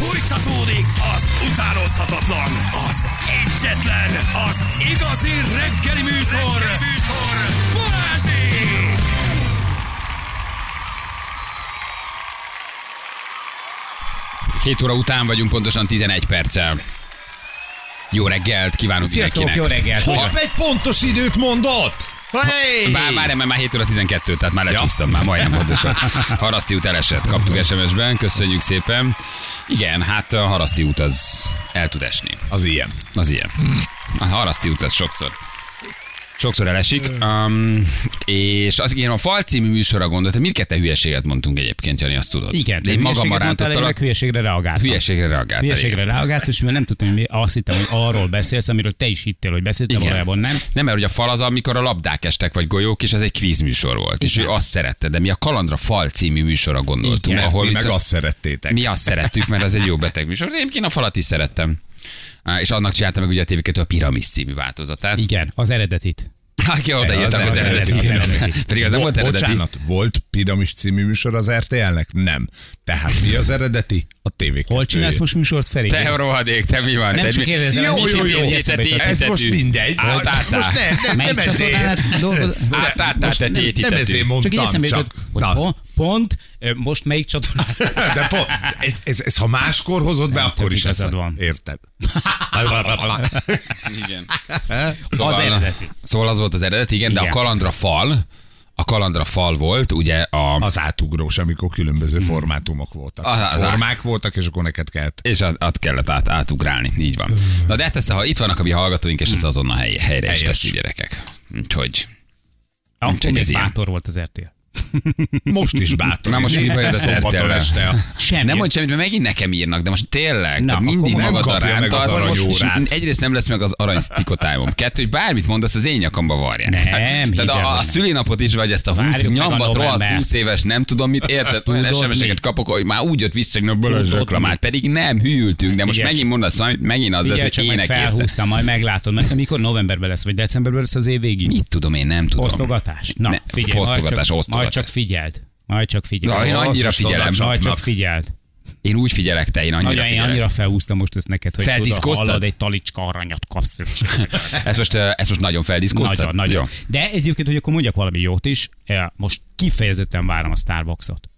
Fújtatódik az utánozhatatlan, az egyetlen, az igazi reggeli műsor, reggeli műsor. Balázsék! 7 óra után vagyunk, pontosan 11 perccel. Jó reggelt kívánunk Sziasztok, mindenkinek. jó reggelt! Hopp, egy pontos időt mondott! Hey! Bár, bár, mert már 7 óra 12, tehát már lecsúsztam, már majdnem pontosan. Haraszti út elesett, kaptuk SMS-ben, köszönjük szépen. Igen, hát a Haraszti út az el tud esni. Az ilyen. Az ilyen. A Haraszti út az sokszor. Sokszor elesik. Um, és az igen, a fal című műsorra gondolt, mindketten hülyeséget mondtunk egyébként, Jani, azt tudod. Igen, de én magam én meg hülyeségre reagáltam. Hülyeségre reagáltál. Hülyeségre igen. reagált, és mivel nem tudtam, hogy mi, azt hittem, hogy arról beszélsz, amiről te is hittél, hogy beszélsz, de Igen. valójában nem. Nem, mert ugye a fal az, amikor a labdák estek, vagy golyók, és ez egy kvízműsor volt. És ő azt szerette, de mi a Kalandra Fal című műsorra gondoltunk, Igen, ahol Ti meg azt szerettétek. mi azt szerettük, mert az egy jó beteg műsor. Egyébként a falat is szerettem. És annak csináltam meg ugye a tv a Piramis című változatát. Igen, az eredetit. Aki odaírtak Az az eredeti, az eredeti. Pedig az nem volt eredeti. Bocsánat, volt Piramis című műsor az RTL-nek? Nem. Tehát mi az eredeti? A tv Hol csinálsz most műsort, Feri? Te rohadék, te mi van? Nem Te csak mi- kérdezem, Jó, ez jó, jó. Ez most mindegy. Most nem, nem, nem ezért. csatornán dolgoz- Át, át, át, te Nem tétítető. ezért Csak így mondtam, eszembe csak. jutott, hogy Na, pont, most melyik csatornán? De pont, ez, ha máskor hozod be, Nem, akkor is ez van. Érted? Igen. Az eredeti. Szóval az volt az eredeti, igen, de a Igen. kalandra fal, a kalandra fal volt, ugye a... Az átugrós, amikor különböző formátumok voltak. Az- az- Formák voltak, és akkor neked kellett. És az, az kellett át, átugrálni, így van. Na de hát ha itt vannak a mi hallgatóink, és ez azonnal hely, helyre is Helyes. teszi gyerekek. Úgyhogy Akkor még bátor volt az RTL. Most is bátor. Na, most mi ezt az szombaton este a- Semmi. nem mondj semmit, mert megint nekem írnak, de most tényleg, Na, mindig az rántasz, egyrészt nem lesz meg az arany tikotájom. Kettő, hogy bármit mondasz, az én nyakamba varják. Nem, Tehát a, a szülinapot is, vagy ezt a 20 Várjuk meg a nyambat rohadt november. 20 éves, nem tudom mit érted, olyan SMS-eket mi? kapok, hogy már úgy jött vissza, hogy reklamált, mi? pedig nem hűltünk, de most megint mondasz valamit, megint az lesz, hogy énekéztek. felhúztam, majd meglátod, mert mikor novemberben lesz, vagy decemberben lesz az év végig? Mit tudom én, nem tudom. Osztogatás? Na, figyelj, osztogatás. Majd csak figyeld. Majd csak figyeld. Na, én annyira figyelem. Majd csak figyeld. Én úgy figyelek, te, én annyira Nagyon, én annyira felhúztam most ezt neked, hogy tudod, hallod, egy talicska aranyat kapsz. Ezt most, ö, ezt most nagyon feldiszkoztad? nagyon, nagyon. Jó. De egyébként, hogy akkor mondjak valami jót is, eh, most kifejezetten várom a Starbucksot.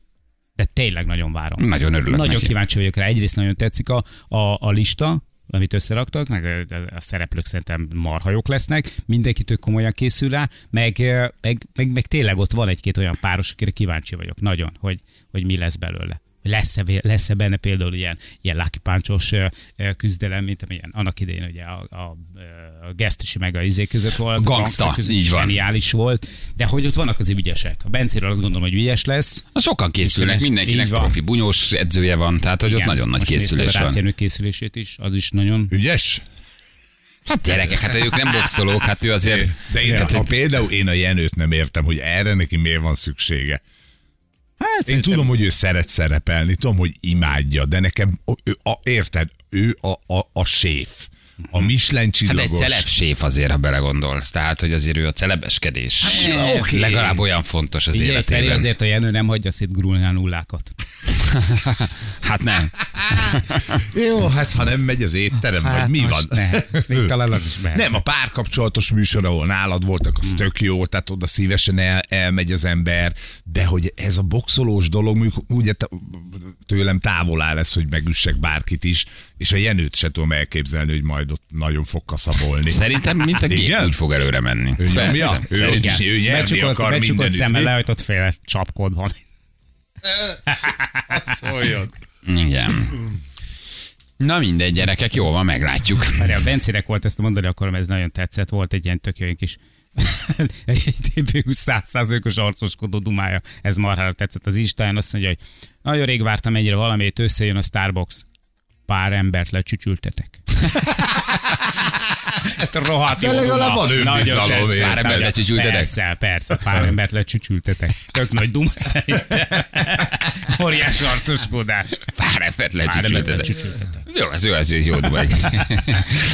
De tényleg nagyon várom. Nagyon örülök Nagyon neki. kíváncsi vagyok rá. Egyrészt nagyon tetszik a, a, a lista, amit összeraktak, meg a, szereplők szerintem marhajok lesznek, mindenki tök komolyan készül rá, meg, meg, meg, meg tényleg ott van egy-két olyan páros, akire kíváncsi vagyok nagyon, hogy, hogy mi lesz belőle. Lesz-e, lesz-e benne például ilyen, ilyen Lucky Punch-os küzdelem, mint amilyen annak idején ugye a, a, a Gesztisi meg a izé között volt. A gangsta, között így van. Zseniális volt, de hogy ott vannak az ügyesek. A Bencéről azt gondolom, hogy ügyes lesz. Na, sokan készülnek, mindenkinek van. profi bunyós edzője van, tehát hogy ott Igen, nagyon nagy készülés a van. Ráciánő készülését is, az is nagyon... Ügyes? Hát gyerekek, hát ők nem boxolók, hát ő azért... De én, hát, ha például én a Jenőt nem értem, hogy erre neki miért van szüksége. Hát Én tudom, hogy ő szeret szerepelni, tudom, hogy imádja, de nekem, ő, a, érted, ő a, a, a séf. A Michelin Hát egy csillagos. celebséf azért, ha belegondolsz. Tehát, hogy azért ő a celebeskedés. Hát, oké. Legalább olyan fontos az Feri, életében. azért a Jenő nem hagyja szétgurulni a nullákat. Hát nem. Jó, hát ha nem megy az étterem, vagy mi van? Még talán az is mehet. Nem, a párkapcsolatos műsor, ahol nálad voltak, az tök jó, tehát oda szívesen el, elmegy az ember, de hogy ez a boxolós dolog, mondjuk ugye tőlem távol áll ez, hogy megüssek bárkit is, és a Jenőt se tudom elképzelni, hogy majd ott nagyon fog kaszabolni. Szerintem, mint a gép Igen? úgy fog előre menni. Ő nyomja? Ő, Szerintem. is, ő nyerni Becsukott, akar becsukott mindenütt. szemmel lehajtott fél csapkod van. Szóljon. Igen. Na mindegy, gyerekek, jó van, meglátjuk. Várjál, a Bencének volt ezt mondani, akkor ez nagyon tetszett. Volt egy ilyen tök jó kis egy TPU 100%-os arcoskodó dumája. Ez marhára tetszett az Instán. Azt mondja, hogy nagyon rég vártam ennyire valamit, összejön a Starbucks. Pár embert lecsücsültetek. Hát rohadt jó De legalább van önbizalom. Pár embert lecsücsültetek? Persze, persze, pár embert lecsücsültetek. Tök nagy duma szerintem. Óriás arcoskodás. Pár embert lecsücsültetek. Jó, ez jó, ez jó vagy.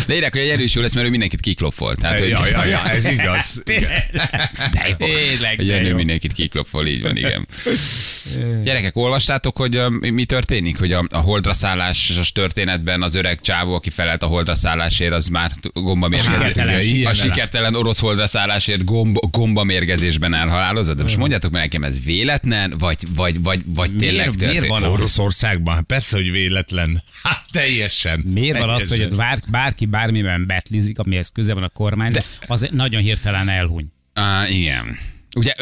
De írják, hogy egy erős jó lesz, mert ő mindenkit kiklopfol. Tehát, hogy... Ja, ja, ja, ez igaz. De jó. Tényleg, Jenő jó. mindenkit kiklopfol, így van, igen. Gyerekek, olvastátok, hogy mi történik? Hogy a, a holdra szállásos történetben az öreg csávó, aki felelt a holdra szállásért, az már gomba sikertelen. mérgezés. Ilyen A sikertelen orosz holdra szállásért gomba, gomba mérgezésben elhalálozott. De most mondjátok meg nekem, ez véletlen, vagy, vagy, vagy, vagy tényleg Miért- miért történt? van az? Oroszországban, hát persze, hogy véletlen. Hát teljesen. Miért van az, hogy Teljesen. ott bár, bárki bármiben betlizik, amihez köze van a kormány, de az nagyon hirtelen elhuny. Uh, igen. Ugye,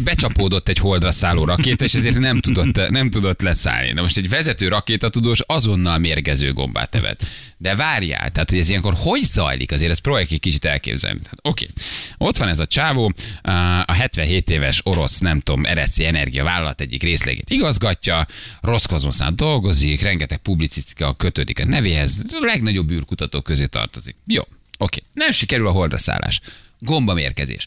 becsapódott egy holdra szálló rakéta, és ezért nem tudott, nem tudott leszállni. Na most egy vezető rakétatudós azonnal mérgező gombát evett. De várjál, tehát hogy ez ilyenkor hogy zajlik, azért ezt próbáljuk egy kicsit elképzelni. Tehát, Oké, ott van ez a csávó, a 77 éves orosz, nem tudom, RSC energiavállalat egyik részlegét igazgatja, rossz dolgozik, rengeteg publicisztika kötődik a nevéhez, a legnagyobb űrkutatók közé tartozik. Jó, oké, nem sikerül a holdra szállás. Gomba mérkezés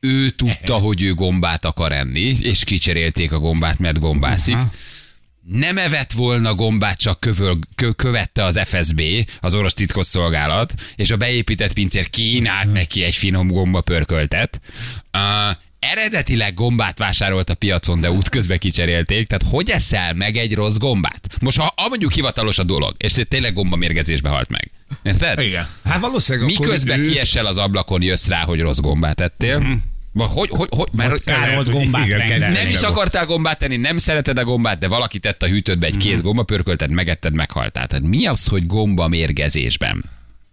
ő tudta, hogy ő gombát akar enni, és kicserélték a gombát, mert gombászik. Nem evett volna gombát, csak kövöl, kö, követte az FSB, az orosz titkosszolgálat, és a beépített pincér kínált neki egy finom gomba pörköltet. Uh, eredetileg gombát vásárolt a piacon, de útközben kicserélték, tehát hogy eszel meg egy rossz gombát? Most ha ha mondjuk hivatalos a dolog, és tényleg gomba mérgezésbe halt meg. Érted? Igen. Hát valószínűleg Miközben ő- kiesel az ablakon, jössz rá, hogy rossz gombát ettél. Vagy hogy, hogy, hogy, mert Károlt hogy gombát igen, kedves. nem is akartál gombát tenni, nem szereted a gombát, de valaki tett a hűtődbe egy kéz gomba pörköltet, megetted, meghaltál. Tehát mi az, hogy gomba mérgezésben?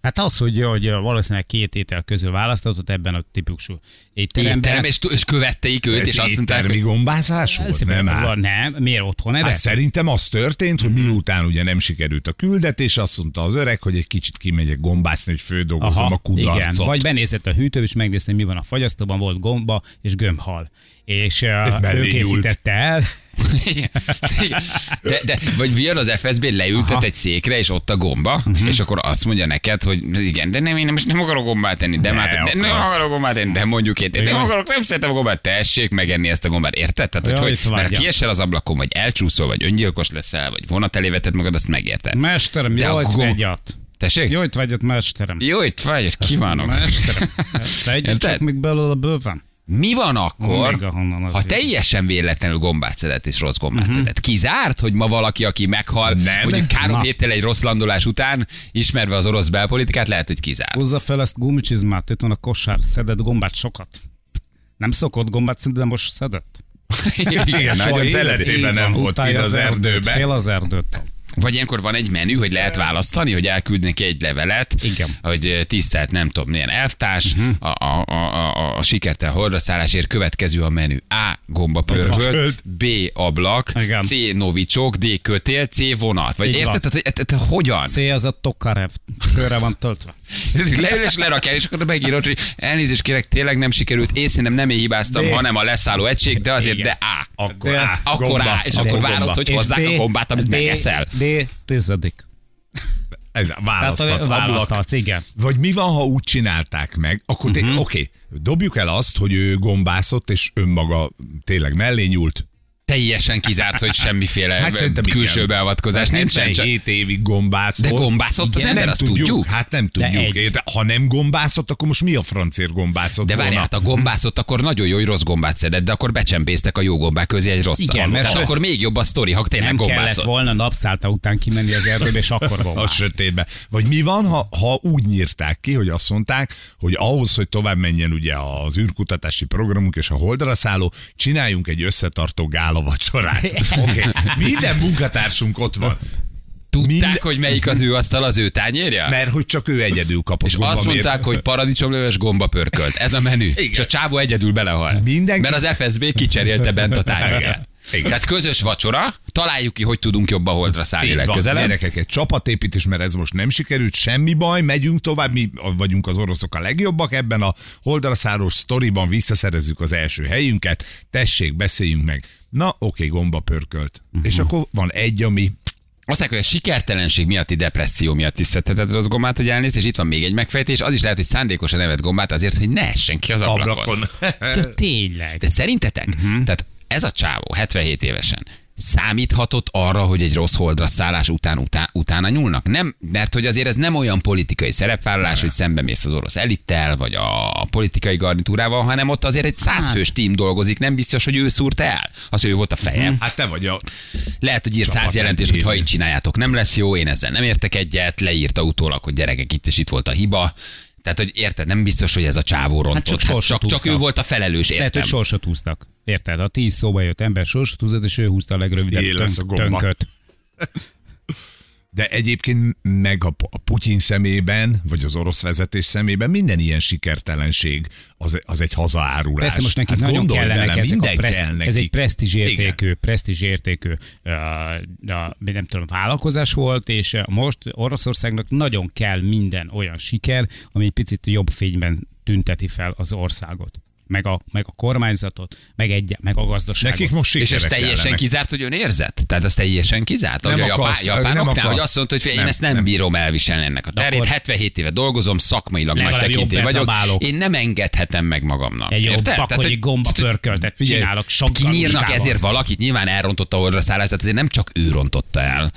Hát az, hogy, hogy valószínűleg két étel közül választhatott ebben a típusú étteremben. Étterem, és, és követteik őt, Ez és azt mondták, hogy gombázás volt? Nem, nem, hát. nem, miért otthon evett? Hát szerintem az történt, hogy miután ugye nem sikerült a küldetés, azt mondta az öreg, hogy egy kicsit kimegyek gombászni, hogy földolgozzam a kudarcot. igen. Vagy benézett a hűtőbe, és megnézte, mi van a fagyasztóban, volt gomba és gömbhal. És uh, ő készítette el. De, de, vagy jön az FSB, leültet Aha. egy székre, és ott a gomba, uh-huh. és akkor azt mondja neked, hogy igen, de nem, én most nem akarok gombát tenni, de, De már, de nem akarsz. akarok gombát tenni, de mondjuk én, nem akarok, nem szeretem a gombát, tessék megenni ezt a gombát, érted? Tehát, hogy, Ja, hogy itt mert kiesel az ablakon, vagy elcsúszol, vagy öngyilkos leszel, vagy vonat elé veted magad, azt megérted. Mesterem, De a jót gom- vegyat. Tessék? Jót vegyat, mesterem. Jó, itt vagy, kívánok. Mesterem. Szedjük még belőle bőven. Mi van akkor, az ha jön. teljesen véletlenül gombát szedett és rossz gombát uh-huh. szedett? Kizárt, hogy ma valaki, aki meghal, Nem. mondjuk három Na. héttel egy rossz landolás után, ismerve az orosz belpolitikát, lehet, hogy kizárt. Hozza fel ezt gumicsizmát, itt van a kosár, szedett gombát sokat. Nem szokott gombát szedni, de most szedett. Igen, nagyon szelledt. életében nem volt kint az erdőbe. Fél az erdőt. Vagy ilyenkor van egy menü, hogy lehet választani, hogy elküldnek egy levelet, Igen. hogy tisztelt, nem tudom, milyen elvtárs, uh-huh. a, a, a, a, a sikertel hordaszállásért következő a menü. A. Gomba Pörkölt. B. Ablak, Igen. C. Novicsok, D. Kötél, C. Vonat. Vagy érted? Tehát, hogy- tehát, hogyan? C az a Tokarev. Körre van töltve. Leül és lerakjál, és akkor megírod, hogy elnézést kérek, tényleg nem sikerült, én szerintem nem én hibáztam, D. hanem a leszálló egység, de azért, Igen. de A. Akkor De- á, Akkor gomba, A, és akkor akkor gomba. várod, hogy És hozzák a gombát, amit D- megeszel. D. Tizedik. Ez, választhatsz, választhatsz, igen. Vagy mi van, ha úgy csinálták meg, akkor uh-huh. oké, okay, dobjuk el azt, hogy ő gombászott, és önmaga tényleg mellé nyúlt. Teljesen kizárt, hogy semmiféle Hát külső igen. beavatkozás nincsen. Csak... 7 évig gombászott. De gombászott az Igen, ember, nem azt tudjuk. Hát nem tudjuk. egy. De ha nem gombászott, akkor most mi a francér gombászott De várjál, hát a gombászott, akkor nagyon jó, hogy rossz gombát szedett, de akkor becsempésztek a jó gombák közé egy rossz Igen, mert Tehát se- akkor még jobb a sztori, ha tényleg Nem kellett gombászott. volna napszálta után kimenni az erdőbe, és akkor a gombász. sötétbe. Vagy mi van, ha, ha úgy nyírták ki, hogy azt mondták, hogy ahhoz, hogy tovább menjen ugye az űrkutatási programunk és a holdra szálló, csináljunk egy összetartó gála vacsorát. okay. Minden munkatársunk ott van. Tudták, Minden- hogy melyik az ő asztal, az ő tányérja? Mert hogy csak ő egyedül kapott És azt mondták, hogy paradicsomlöves gomba pörkölt. Ez a menü. És a csávó egyedül belehal. Mindenki- Mert az FSB kicserélte bent a tányérját. Igen. Tehát közös vacsora, találjuk ki, hogy tudunk jobb a holdra szállni Így van, legközelebb. gyerekek, egy csapatépítés, mert ez most nem sikerült, semmi baj, megyünk tovább, mi vagyunk az oroszok a legjobbak ebben a holdraszáros sztoriban, visszaszerezzük az első helyünket, tessék, beszéljünk meg. Na, oké, gomba pörkölt. Mhm. És akkor van egy, ami Azt mondják, hogy a sikertelenség miatti depresszió miatt is szedheted az gombát, hogy elnézd, és itt van még egy megfejtés, az is lehet, hogy szándékosan nevet gombát azért, hogy ne essen ki az ablakon. Ablakon. Tényleg. De szerintetek, uh-huh. tehát ez a csávó 77 évesen számíthatott arra, hogy egy rossz holdra szállás után, után utána nyúlnak? Nem, mert hogy azért ez nem olyan politikai szerepvállalás, hogy szembe mész az orosz elittel, vagy a politikai garnitúrával, hanem ott azért egy százfős tím dolgozik, nem biztos, hogy ő szúrta el. Az ő volt a feje. Hát te vagy a... Lehet, hogy ír száz Csapat jelentést, hogy ha így csináljátok, nem lesz jó, én ezzel nem értek egyet, leírta utólag, hogy gyerekek, itt és itt volt a hiba. Tehát, hogy érted, nem biztos, hogy ez a csávó rontott. csak Hát csak, csak ő volt a felelős, Lehet, értem. hogy sorsot húztak. Érted? A tíz szóba jött ember sorsot húzott, és ő húzta a legrövidebb tönk, tönköt. De egyébként meg a, a Putyin szemében, vagy az orosz vezetés szemében minden ilyen sikertelenség az, az egy hazaárulás. Persze most nekik hát nagyon kellenek bele, ezek a preszt, kell nekik. ez egy presztízsértékű, presztízsértékű uh, uh, nem tudom, vállalkozás volt, és most Oroszországnak nagyon kell minden olyan siker, ami egy picit jobb fényben tünteti fel az országot. Meg a, meg a kormányzatot, meg, egy, meg a gazdaságot. Nekik most És ez teljesen kellenek. kizárt, hogy ön érzett? Tehát az teljesen kizárt? Nem hogy a akarsz, japán, nem japánoknál, akar. hogy azt mondta, hogy én Nem, ezt nem, nem. bírom elviselni ennek a De terét. akkor- 77 éve dolgozom, szakmailag nagy tekintély jobb vagyok. Én nem engedhetem meg magamnak. egy jó Érted? Tehát, bakonyi hogy- gomba pörköltet csinálok Kinyírnak ezért valakit, nyilván elrontotta a oldra szállást, tehát azért nem csak ő rontotta el.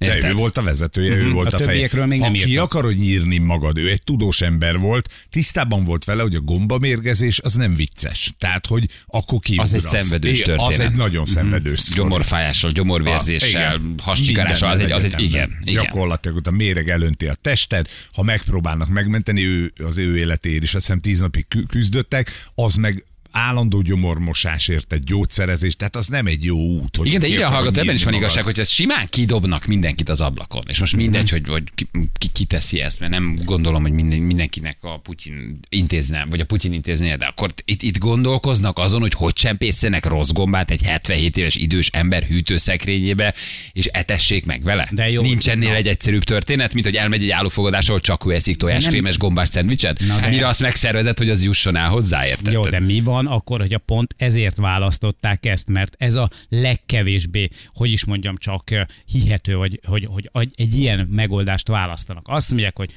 De Érted? ő volt a vezetője, ő volt A a, többiekről még ha nem ki írtak. akarod nyírni magad, ő egy tudós ember volt, tisztában volt vele, hogy a gombamérgezés az nem vicces. Tehát, hogy akkor ki Az egy szenvedős Az történet. egy nagyon szenvedős sztori. Gyomorfájással, gyomorvérzéssel, igen. hascsikarással, az egy, az egy, igen, igen. Gyakorlatilag a méreg elönti a tested, ha megpróbálnak megmenteni, ő, az ő életéért is azt hiszem tíz napig kü- küzdöttek, az meg állandó gyomormosásért egy gyógyszerezés, tehát az nem egy jó út. Hogy Igen, de ide hallgató, ebben is van nyírni igazság, magad. hogy ezt simán kidobnak mindenkit az ablakon. És most mindegy, Mhm. hogy, hogy ki, ki, ki teszi ezt, mert nem gondolom, hogy minden, mindenkinek a Putyin intézne, vagy a Putyin intézné, de akkor itt, itt gondolkoznak azon, hogy hogy csempészenek rossz gombát egy 77 éves idős ember hűtőszekrényébe, és etessék meg vele. De jó, Nincs ennél na. egy egyszerűbb történet, mint hogy elmegy egy állófogadás, ahol csak ő eszik tojáskrémes gombás szendvicset, mire azt megszervezett, hogy az jusson el hozzá, érted? Jó, de mi van akkor, hogy a pont ezért választották ezt, mert ez a legkevésbé, hogy is mondjam, csak hihető, hogy, hogy, hogy egy ilyen megoldást választanak. Azt mondják, hogy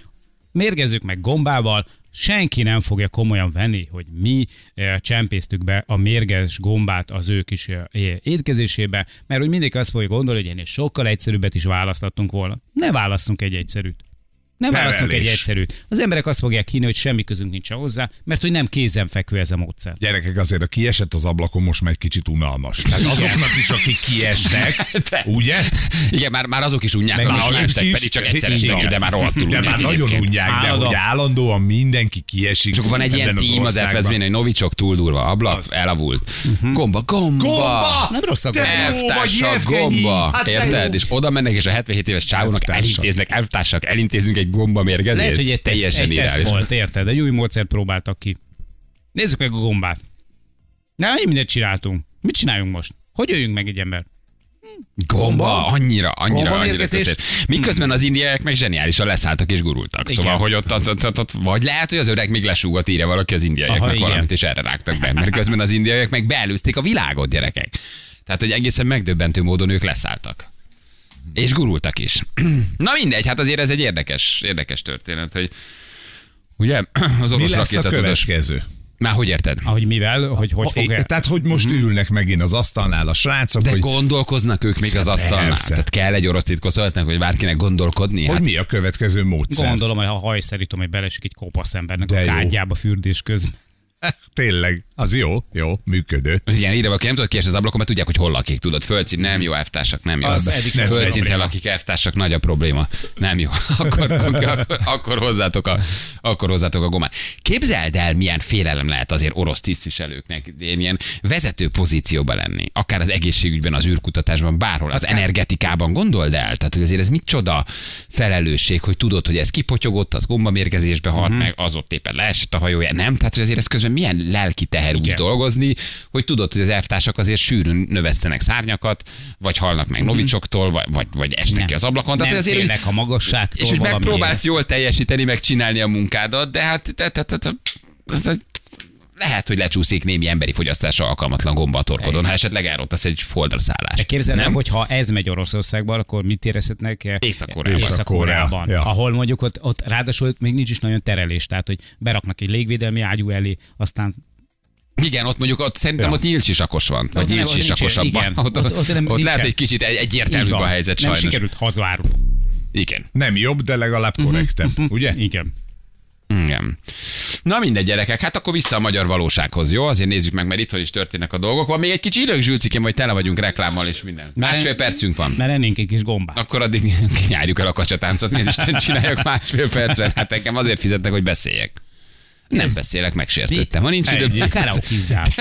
mérgezzük meg gombával, senki nem fogja komolyan venni, hogy mi csempésztük be a mérges gombát az ő kis étkezésébe, mert hogy mindig azt fogja gondolni, hogy ennél sokkal egyszerűbbet is választottunk volna. Ne válasszunk egy egyszerűt. Nem válaszunk egy egyszerűt. Az emberek azt fogják hinni, hogy semmi közünk nincs hozzá, mert hogy nem kézenfekvő ez a módszer. Gyerekek, azért a kiesett az ablakon most már egy kicsit unalmas. Tehát azoknak is, akik kiestek, ugye? Igen, már, már azok is unják, már most kiestek, pedig csak egyszer estek ki, de már rohadtul De már nagyon unják, de hogy állandóan mindenki kiesik. Akkor van egy ilyen tím az. FSB-n, hogy Novicsok túl durva, ablak, Az. elavult. Gomba, gomba! Gomba! Nem rossz a gomba. Elvtársak, gomba, Hát érted? És oda mennek, és a 77 éves csávónak elintéznek, elvtársak, elintézünk egy gomba mérgezést. Lehet, hogy egy teszt, teljesen egy teszt volt, érted? Egy új módszert próbáltak ki. Nézzük meg a gombát. Na, mi mindent csináltunk. Mit csináljunk most? Hogy öljünk meg egy ember? Gomba, annyira, annyira, Gomba annyira között. Miközben az indiaiak meg zseniálisan leszálltak és gurultak. Igen. Szóval, hogy ott, ott, ott, ott, ott, vagy lehet, hogy az öreg még lesúgott, írja valaki az indiaiaknak Aha, igen. valamit, és erre rágtak be. Mert közben az indiaiak meg beelőzték a világot, gyerekek. Tehát, hogy egészen megdöbbentő módon ők leszálltak. És gurultak is. Na mindegy, hát azért ez egy érdekes, érdekes történet, hogy ugye az Mi orosz lesz a következő? Már hogy érted? Ahogy mivel, hogy hogy fog é- Tehát, hogy most ülnek megint az asztalnál a srácok, Mhm. De hogy, gondolkoznak ők még az asztalnál. Persze. Tehát kell egy orosz titkoszoltnak, hogy bárkinek gondolkodni. hogy Hát mi a következő módszer. Gondolom, hogy ha hajszerítom, hogy belesik egy kopasz embernek De a jó. kádjába fürdés közben. Tényleg, az jó, jó, működő. Az igen, írva, aki nem tudod kiesni az ablakon, mert tudják, hogy hol lakik, tudod. Földszint nem jó, elvtársak nem jó. Az eddig sem Földszinttel probléma. lakik elvtársak, nagy a probléma. Nem jó. Akkor, akkor, akkor, hozzátok a, akkor hozzátok a gomát. Képzeld el, milyen félelem lehet azért orosz tisztviselőknek ilyen, ilyen vezető pozícióban lenni. Akár az egészségügyben, az űrkutatásban, bárhol, az energetikában. Gondold el. Tehát, hogy azért ez micsoda felelősség, hogy tudod, hogy ez kipotyogott, az gombamérgezésbe halt Mhm. meg, az ott éppen leesett a hajója. Nem, tehát hogy azért ez közben milyen lelki teher úgy dolgozni, hogy tudod, hogy az elvtársak azért sűrűn növesztenek szárnyakat, vagy halnak meg novicsoktól, vagy, vagy, vagy esnek Mhm. Nem. ki az ablakon. Tehát nem azért, hogy, félek a magasságtól és hogy megpróbálsz jól teljesíteni, meg csinálni a munkádat, de hát te, te, te, te, ez egy- lehet, hogy lecsúszik némi emberi fogyasztásra alkalmatlan gomba a torkodon, ha esetleg elrontasz egy holdra szállást. De képzeld el, Nem? hogy ha ez megy Oroszországban, akkor mit érezhetnek Észak-Koreában. Észak-Koreában. Ja. Ahol mondjuk ott, ott ráadásul még nincs is nagyon terelés, tehát hogy beraknak egy légvédelmi ágyú elé, aztán Igen, ott mondjuk ott szerintem Ja. ott nyílsisakos van, vagy Ott nem- ott Ott, ott, Ott- ott nem- ott lehet, hogy kicsit egy, egyértelműbb a helyzet nem sajnos. sikerült hazárulni. Igen. Nem jobb, de legalább korrektebb, ugye? Igen. Igen. Na mindegy, gyerekek, hát akkor vissza a magyar valósághoz, jó? Azért nézzük meg, mert itthon is történnek a dolgok. Van még egy kicsi időnk, Zsülcikém, hogy tele vagyunk reklámmal és minden. Másfél percünk van. Mert ennénk egy kis gombát. Akkor addig nyárjuk el a kacsatáncot, nézd Isten csináljak másfél percben. Hát engem azért fizetnek, hogy beszéljek. Nem beszélek, megsértődtem. Ha nincs időm, Egy karaokizzál.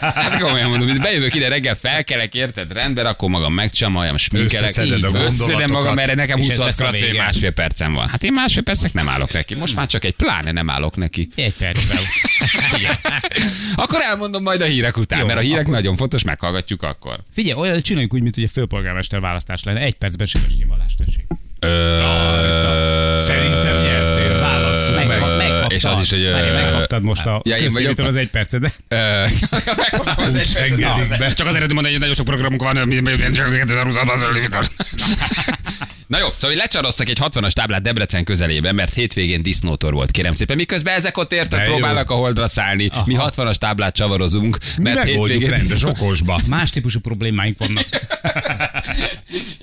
Hát komolyan mondom, hogy bejövök ide reggel, felkelek, érted, rendben, akkor magam megcsamaljam, sminkelek, összedem magam, erre nekem És ez 26 lesz a klassz, hogy másfél percem van. Hát én másfél percek nem állok neki. Most már csak egy pláne nem állok neki. Egy percben. Akkor elmondom majd a hírek után, Jó, mert a hírek akkor- nagyon fontos, meghallgatjuk akkor. figyelj, olyan csináljunk úgy, mint hogy a főpolgármester választás lenne. Egy percben sikeres nyivalás, tessék. Szerintem. Megkap, megkaptad. És az is, hogy, ö, megkaptad most a ja, én vagyok az egy percedet. Megkaptam az egy be. Csak azért mondani, hogy nagyon sok programunk van, mi- mi- mi- Na jó, szóval lecsaroztak egy 60-as táblát Debrecen közelében, mert hétvégén disznótor volt, kérem szépen. Miközben ezek ott érted, próbálnak a holdra szállni. Mi 60-as táblát csavarozunk, Mi mert megoldjuk hétvégén... rendes okosba. Más típusú problémáink vannak.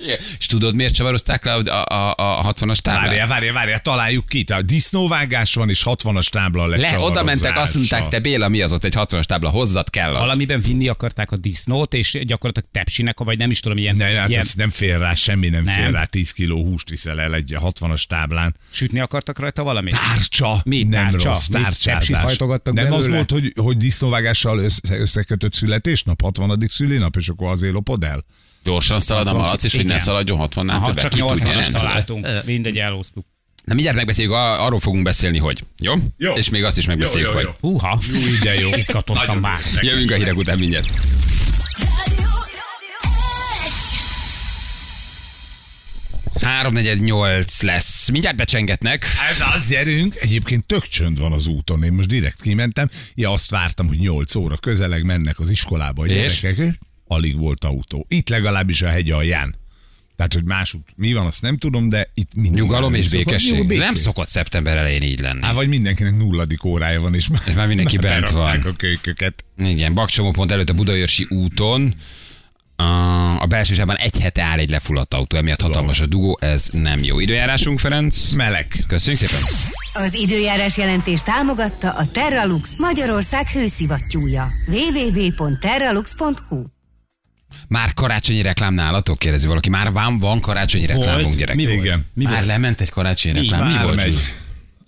Igen. És tudod, miért csavarozták le a, a, a 60-as táblát? Várjál, várjál, várjál, találjuk ki. A disznóvágás van, és 60-as tábla Le, oda mentek, azt mondták, te Béla, mi az ott egy 60-as tábla, hozzad kell az. Valamiben vinni akarták a disznót, és gyakorlatilag tepsinek, vagy nem is tudom, ilyen, Ne, hát ilyen ez nem fér rá, semmi nem, Nem. fér rá. 10 kiló húst viszel el egy 60-as táblán. sütni akartak rajta valamit? Tárcsa, Mi nem tárcsa? rossz, tárcsázás. Nem az belőle? volt, hogy, hogy disznóvágással össze, összekötött születésnap, 60. szülinap, és akkor azért lopod el? Gyorsan szalad a malac, és hogy ne szaladjon 60-nál Aha, többet. csak Ki tudja, 80-as nem tudom. találtunk. Mindegy, elhoztuk. Na mindjárt megbeszéljük, ar- arról fogunk beszélni, hogy. Jó? Jó. És még azt is megbeszéljük, Jó, jó, hogy. jó. Húha, Jó, de jó. izgatottam már. Jövünk a hírek után mindjárt. Három negyed nyolc lesz. Mindjárt becsengetnek. Ez az, gyerünk. Egyébként tök csönd van az úton. Én most direkt kimentem. Ja, azt vártam, hogy 8 óra közeleg mennek az iskolába a És? gyerekek. Alig volt autó. Itt legalábbis a hegy alján. Tehát, hogy másút mi van, azt nem tudom, de itt mindig. Nyugalom és Szokott- békesség. jó, békés. Nem szokott szeptember elején így lenni. Á, vagy mindenkinek nulladik órája van, és már, És már mindenki bent van. a kölyköket. Igen, Bakcsomópont előtt a Budaörsi úton. A, belső egy hete áll egy lefulladt autó, emiatt hatalmas a dugó, ez nem jó. Időjárásunk, Ferenc. Meleg. Köszönjük szépen. Az időjárás jelentés támogatta a Terralux Magyarország hőszivattyúja. www.terralux.hu Már karácsonyi reklám nálatok? Kérdezi valaki. Már van, van karácsonyi reklámunk, gyerek. Mi volt? Igen. Mi Már volt? lement egy karácsonyi reklám. Mi Már volt? megy.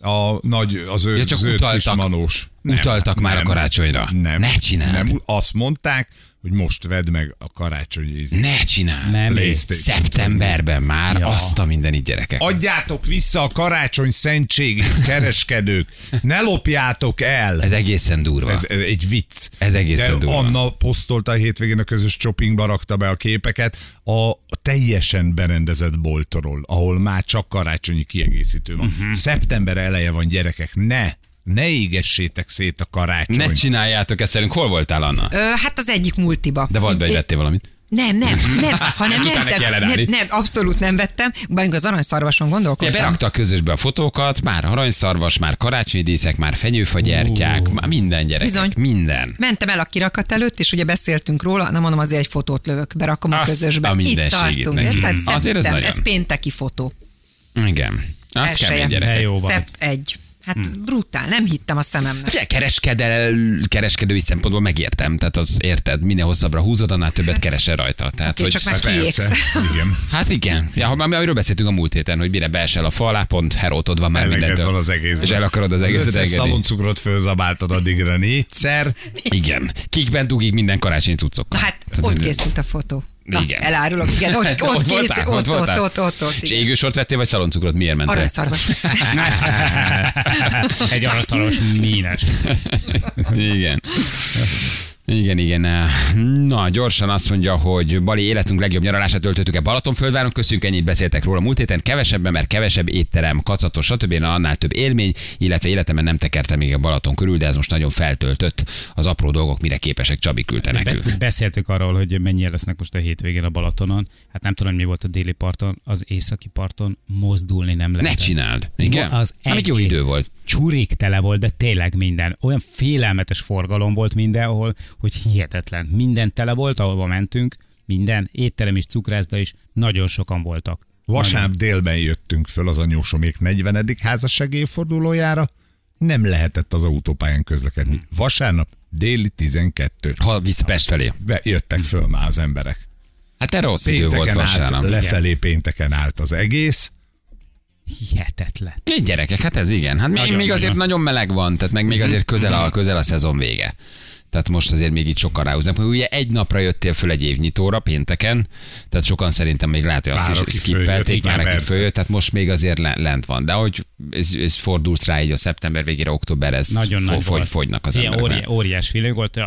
A nagy, az ő, Ja, csak zöld utaltak. kis manós. Utaltak már a karácsonyra. Nem. Ne csináld. Nem, azt mondták, hogy most vedd meg a karácsonyi ízét. Ne csináld. Nem, PlayStation. Szeptemberben már Ja. azt a mindenit gyerekek. Adjátok vissza a karácsony szentségét, kereskedők! Ne lopjátok el! Ez egészen durva. Ez, ez egy vicc. Ez egészen De durva. Anna posztolta a hétvégén a közös shoppingba, rakta be a képeket a teljesen berendezett boltról, ahol már csak karácsonyi kiegészítő van. Uh-huh. Szeptember eleje van, gyerekek, ne! Ne égessétek szét a karácsony. Ne csináljátok ezt velünk. Hol voltál, Anna? Ö, hát az egyik multiba. De volt be, hogy vettél valamit. Nem, nem, nem, hanem kell Nem, nem, abszolút nem vettem. Bár az aranyszarvason Ja, gondolkodtam. berakta a közösbe a fotókat, már aranyszarvas, már karácsonyi díszek, már fenyőfagyertyák, már minden gyerek. Bizony. Minden. Mentem el a kirakat előtt, és ugye beszéltünk róla, nem mondom, azért egy fotót lövök, berakom a Azt közösbe. a Itt tartunk. neki. érted? Azért ez nagyon. ez pénteki fotó. Igen. Az Elsője. kemény gyerekek. jó van. Szept egy. Hát ez brutál, nem hittem a szememnek. Ugye kereskedel, kereskedői szempontból megértem, tehát az érted, minél hosszabbra húzod, annál többet keresel rajta. Tehát, Oké, hogy, csak már Persze, kiégsz. igen. Hát igen, ja, ha már amiről beszéltünk a múlt héten, hogy mire beesel a fa alá, pont herótod van már mindentől. van az egész. És el akarod az egészet összes engedni. szaloncukrot fölzabáltad addigra négyszer. Igen. Kikben dugik minden karácsonyi cuccokkal. hát ott készült a fotó. Na, Igen. elárulok, igen, ott, ott, Ott készült, voltál? ott, Ott ott, voltál? ott, ott, ott, És égősort vettél, vagy szaloncukrot? Miért mentél? Aranyszarvas. Egy araszaros mínes. Igen. Igen, igen. Na, gyorsan azt mondja, hogy Bali életünk legjobb nyaralását töltöttük-e Balatonföldváron. Köszönjük, ennyit beszéltek róla múlt héten. Kevesebben, mert kevesebb étterem, kacatos, stb. Annál több élmény, illetve életemben nem tekertem még a Balaton körül, de ez most nagyon feltöltött. Az apró dolgok mire képesek, Csabi küldte nekünk. Be- beszéltük arról, hogy mennyien lesznek most a hétvégén a Balatonon. Hát nem tudom, mi volt a déli parton, az északi parton mozdulni nem lehet. Ne csináld. Igen? Az jó egy- idő volt. Csurik tele volt, de tényleg minden. Olyan félelmetes forgalom volt mindenhol, hogy hihetetlen. Minden tele volt, ahova mentünk, minden, étterem is, cukrászda is, nagyon sokan voltak. Vasárnap délben jöttünk föl az anyósomék 40. házassági évfordulójára, nem lehetett az autópályán közlekedni. Vasárnap déli 12. Ha visz Pest felé. Be, jöttek föl már az emberek. Hát te rossz idő volt Pénteken állt, vasárnap. lefelé pénteken állt az egész. Hihetetlen. Egy gyerekek, hát ez igen. Hát még, Nagyon, még azért nagyon. nagyon meleg van, tehát meg még azért közel a, közel a szezon vége. Tehát most azért még itt sokan ráhúznak. Ugye egy napra jöttél föl egy évnyitóra pénteken, tehát sokan szerintem még lehet, hogy azt Már is skippelték, már aki följött, tehát most még azért le- lent van. De hogy ez, ez fordulsz rá így a szeptember végére, október, ez Nagyon fo- nagy fogy, volt. fogynak az emberek. óri, óriás feeling volt.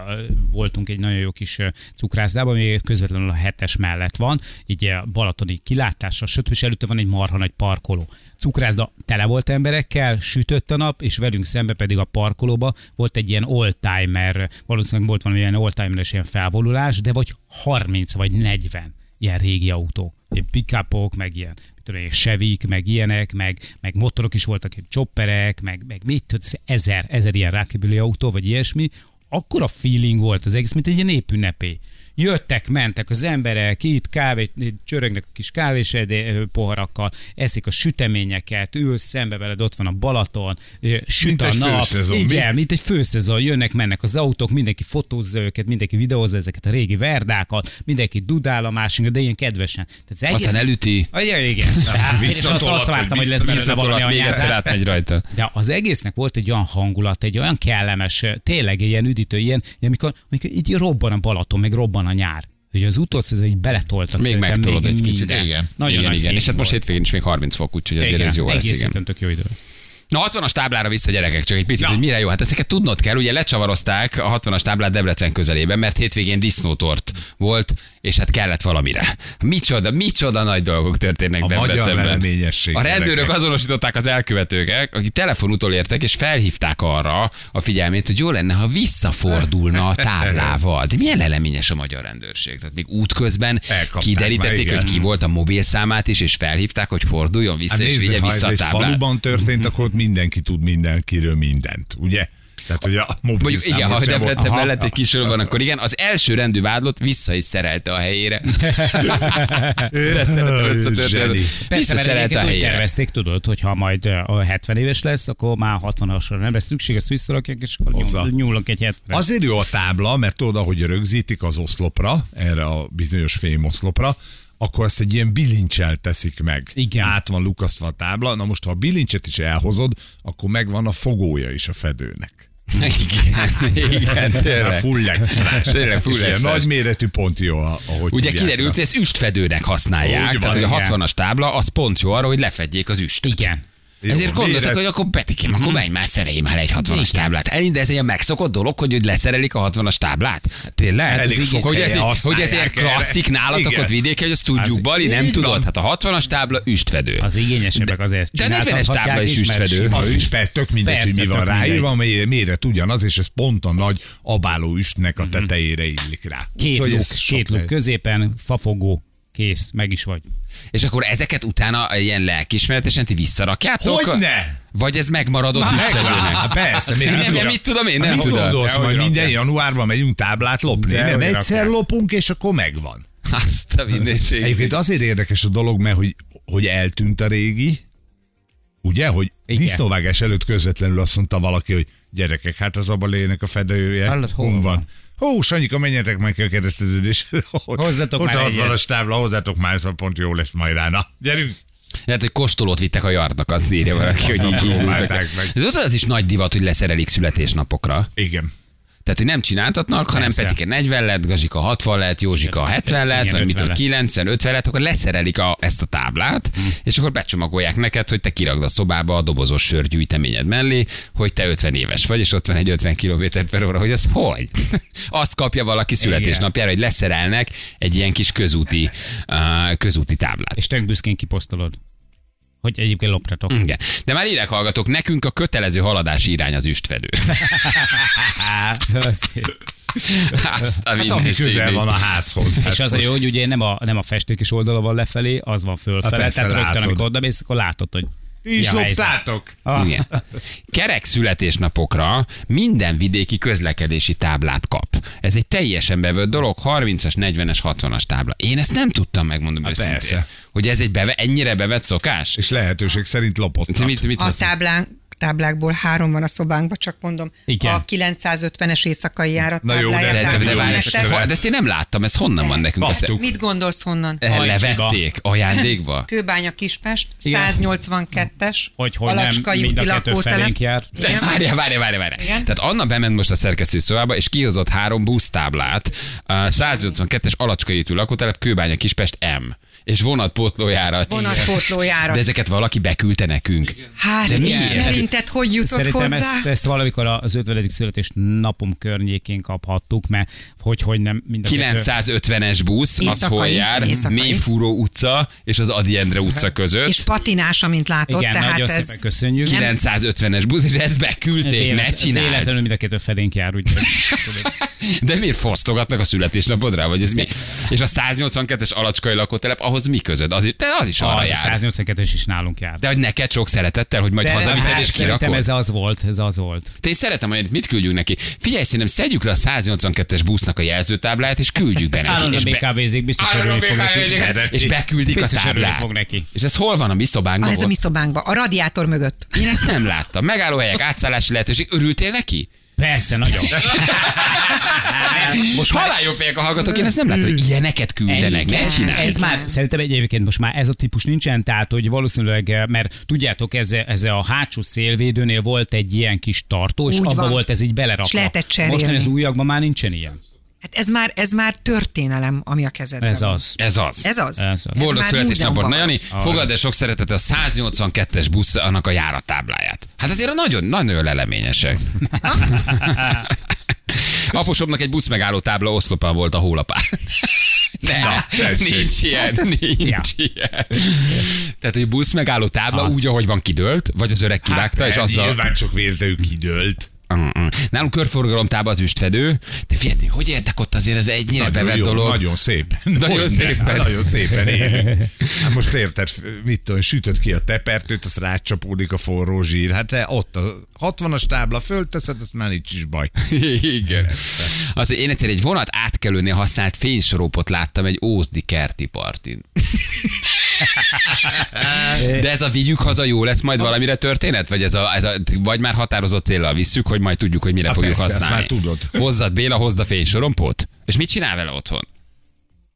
Voltunk egy nagyon jó kis cukrászdában, ami közvetlenül a hetes mellett van, így a balatoni kilátásra, stb. és előtte van egy marha nagy parkoló. Cukrászda tele volt emberekkel, sütött a nap, és velünk szembe pedig a parkolóba volt egy ilyen oldtimer, valószínűleg volt valami ilyen oldtimeres ilyen felvonulás, de vagy 30 vagy 40 ilyen régi autó. Ilyen pickupok, meg ilyen tudom, én, sevik, meg ilyenek, meg, meg motorok is voltak, ilyen chopperek, meg, meg mit tudom, ez ezer, ezer ilyen rákibüli autó, vagy ilyesmi. Akkor a feeling volt az egész, mint egy ilyen népünnepé. Jöttek, mentek az emberek, itt kávét, csörögnek a kis kávés edé- poharakkal, eszik a süteményeket, ülsz szembe veled, ott van a Balaton, ö, süt Mint a egy nap. főszezon, mi? Igen, mint egy főszezon, jönnek, mennek az autók, mindenki fotózza őket, mindenki videózza ezeket a régi verdákat, mindenki dudál a másikra, de ilyen kedvesen. Tehát az egész... Aztán elüti, Ah, igen, igen. Tehát én is azt, azt vártam, hogy lesz belőle valami anyázás. rajta. De az egésznek volt egy olyan hangulat, egy olyan kellemes, tényleg egy ilyen üdítő, ilyen, ilyen amikor, amikor így robban a Balaton, meg robban a nyár. Hogy az utolsó ez, hogy beletoltak Még megtolod egy kicsit. Igen, Nagyon igen, igen. És hát most hétvégén is még 30 fok, úgyhogy azért Igen, ez jó lesz. Igen. tök jó idő. Na 60-as táblára vissza gyerekek, csak egy picit, Na. hogy mire jó. Hát ezeket tudnod kell, ugye lecsavarozták a 60-as táblát Debrecen közelében, mert hétvégén disznótort volt, és hát kellett valamire. Micsoda, micsoda nagy dolgok történnek A Debrecenben. A rendőrök gyerekek. azonosították az elkövetőket, akik telefonutól értek, és felhívták arra a figyelmét, hogy jó lenne, ha visszafordulna a táblával. De milyen leleményes a magyar rendőrség? Tehát még útközben Elkapták kiderítették, már, hogy ki volt a mobilszámát is, és felhívták, hogy forduljon vissza, Hát és nézd, vigye ha ez vissza a egy táblát. faluban történt, akkor mindenki tud mindenkiről mindent, ugye? Tehát, hogy a mobil Mondjuk igen, ha. Debrecen mellett egy kis van, akkor igen, az első rendű vádlott vissza is szerelte a helyére. De szeretem ezt a Visszaszerelte a helyére. tervezték, tudod, hogy ha majd ö, a 70 éves lesz, akkor már 60-asra nem lesz szükség, ezt visszarakják, és akkor Hozzá. nyúl, nyúlok egy 70 Azért jó a tábla, mert tudod, ahogy rögzítik az oszlopra, erre a bizonyos fémoszlopra, akkor ezt egy ilyen bilincsel teszik meg. Igen. Át van lukasztva a tábla. Na most, ha a bilincset is elhozod, akkor megvan a fogója is a fedőnek. Igen, igen, tényleg. full extrás. Tényleg full extrás. nagyméretű pont jó, ahogy Ugye kiderült, hogy ezt üstfedőnek használják, Úgy tehát van, hogy a igen. 60-as tábla az pont jó arra, hogy lefedjék az üstöt. Igen. Jó, Ezért gondoltak, méret- hogy akkor Petikém, akkor menj már szerelj már egy 60-as táblát. Elég, de ez egy megszokott dolog, hogy leszerelik a 60-as táblát? Tényleg? Elég Ez sok így- hogy, ez, hogy ez ilyen erre. klasszik nálatok Igen. ott vidéken, hogy azt tudjuk, Az- Bali, nem tudod? Hát a 60-as tábla üstfedő. Az igényesebbek azért De a 40-es tábla is mert üstfedő. sima Az üst. is persze, tök mindegy, Persze, hogy mi van ráírva, mé- méret ugyanaz, és ez pont a nagy abáló üstnek Mhm. a tetejére illik rá. Két luk, két luk középen, fafogó, kész, meg is vagy. És akkor ezeket utána ilyen lelkismeretesen ti visszarakjátok? Hogyne? Vagy ez megmaradott Már üstfedőnek? megvan. Persze, miért Nem, nem mit tudom én, nem mit tudom. gondolsz, hogy majd minden rakják. januárban megyünk táblát lopni? De nem, egyszer rakják. lopunk, és akkor megvan. Azt a mindenség. Egyébként azért érdekes a dolog, mert hogy, hogy eltűnt a régi, ugye, hogy Igen. disznóvágás előtt közvetlenül azt mondta valaki, hogy gyerekek, hát az abalének a fedője. Hol van? van? Hú, Sanyika, menjetek meg a kereszteződés. Hozzatok Ott már a egyet. 60-as tábla, hozzátok már, a pont jó lesz majd rá. Na, gyerünk! Lehet, hogy kostolót vittek a yardnak, azt írja valaki, hogy így indultak. meg. De tudod, az is nagy divat, hogy leszerelik születésnapokra. Igen. Tehát, hogy nem csináltatnak, hanem Persze. Petike 40 lett, Gazsika 60 lett, Józsika 70 lett, vagy mit 50 tudom, lett. 90, 50 lett, akkor leszerelik a, ezt a táblát, és akkor becsomagolják neked, hogy te kiragd a szobába a dobozos sörgyűjteményed mellé, hogy te 50 éves vagy, és ott van egy 50 km per óra, hogy az hogy? Azt kapja valaki születésnapjára, hogy leszerelnek egy ilyen kis közúti, közúti táblát. És tök büszkén kiposztolod. Hogy egyébként loptatok. Igen. De már írek hallgatók, nekünk a kötelező haladási irány az üstvedő. Azt a Hát ami közel van a házhoz. És Hát az a jó, hogy ugye nem a, nem a festékes oldala van lefelé, az van fölfele. Hát tehát rögtön, látod. amikor oda mész, akkor látod, hogy Ti is loptátok? Ah, Igen. Kerek születésnapokra minden vidéki közlekedési táblát kap. Ez egy teljesen bevett dolog, 30-as, 40-es, 60-as tábla. Én ezt nem tudtam megmondom Hát őszintén. persze. Hogy ez egy beve, ennyire bevett szokás? És lehetőség szerint lopott. Mit, mit A táblán, táblákból három van a szobánkban, csak mondom. Igen. A 950-es éjszakai járat Na jó, de- De, de, várj, de ezt én nem láttam, ez honnan van nekünk? Ezt. Mit gondolsz honnan? eh, levették ajándékba? Kőbánya Kispest, Igen. 182-es, Hogy, hogy Alacskai úti lakótelep. De várjál, várjál, várjál, várjál. Tehát Anna bement most a szerkesztő szobába, és kihozott három busztáblát, a 182-es Alacskai úti lakótelep, Kőbánya Kispest M. És vonatpótlójárat. Vonatpótlójárat. De ezeket valaki beküldte nekünk. Hát, De miért? szerinted hogy jutott Szerintem hozzá? ezt, ezt valamikor az 50. születés napom környékén kaphattuk, mert hogy, hogy nem mind a kettő- 950-es busz, az hol jár? Mélyfúró utca és az Adi Endre utca között. És patinás, amint látod, Igen, tehát nagyon ez... szépen köszönjük. 950-es busz, és ezt beküldték, ne Véletlen- csináld. Véletlenül mind a kettő felénk jár, úgyhogy De miért fosztogatnak a születésnapodra? Vagy ez mi? És a 182-es alacskai lakótelep, ahhoz mi közöd? Az, te az is arra az a jár. 182-es is nálunk jár. De hogy neked sok szeretettel, hogy majd hazaviszed Hát, és Szerintem kirakod? ez az volt, ez az volt. Te én szeretem, hogy mit küldjünk neki. Figyelj, szerintem szedjük le a 182-es busznak a jelzőtábláját, és küldjük be neki. Be- BKV-zik, biztos örülni fog neki. És beküldik a táblát. fog neki. És ez hol van a mi szobánkban? Ah, ez a mi szobánkban, a radiátor mögött. Én ezt nem láttam. Megállóhelyek, átszállási lehetőség. Örültél neki? Persze, nagyon. Most haláljon fejek a hallgatók, én ezt nem látom, hogy ilyeneket küldenek. Ne igen. csinálj. Ez már, szerintem egyébként most már ez a típus nincsen, tehát hogy valószínűleg, eh, mert tudjátok, ez, ez a hátsó szélvédőnél volt egy ilyen kis tartó, és Úgy abba van. volt ez így belerakva. És lehetett cserélni. Most az újakban már nincsen ilyen. Hát ez már, ez már történelem, ami a kezedben Ez van. az. Ez az. Ez az. Ez az. Boldog születésnapot, na Jani, el sok szeretet a 182-es busz annak a járatábláját. Hát azért nagyon, nagyon leleményesek. Aposomnak egy busz megálló tábla oszlopán volt a hólapán. De, tessék. nincs ilyen, nincs ja. ilyen. Tehát, hogy busz megálló tábla Az. úgy, ahogy van kidőlt, vagy az öreg kivágta, Hát, és azzal... Nyilván csak vérte, ő kidőlt. Mm-mm. Nálunk körforgalomtában az üstvedő, de figyelj, hogy értek ott azért ez ennyire Nagyon bevett jó, dolog. Nagyon szépen. Nagyon szépen. Hát Nagyon szépen élünk. Hát most érted, mit tudom, sütöd ki a tepertőt, az rácsapódik a forró zsír. Hát te ott a 60-as tábla fölteszed, azt már nincs is baj. Igen. Az, hogy én egyszer egy vonat átkelőnél használt fénysorópot láttam egy ózdi kerti partin. De ez a vigyük haza jó lesz majd valamire történet? Vagy, ez a, ez a, vagy már határozott céllal visszük, hogy majd tudjuk, hogy mire Hát fogjuk persze, használni. már tudod. Hozzad Béla, hozd a fénysorompót? És mit csinál vele otthon?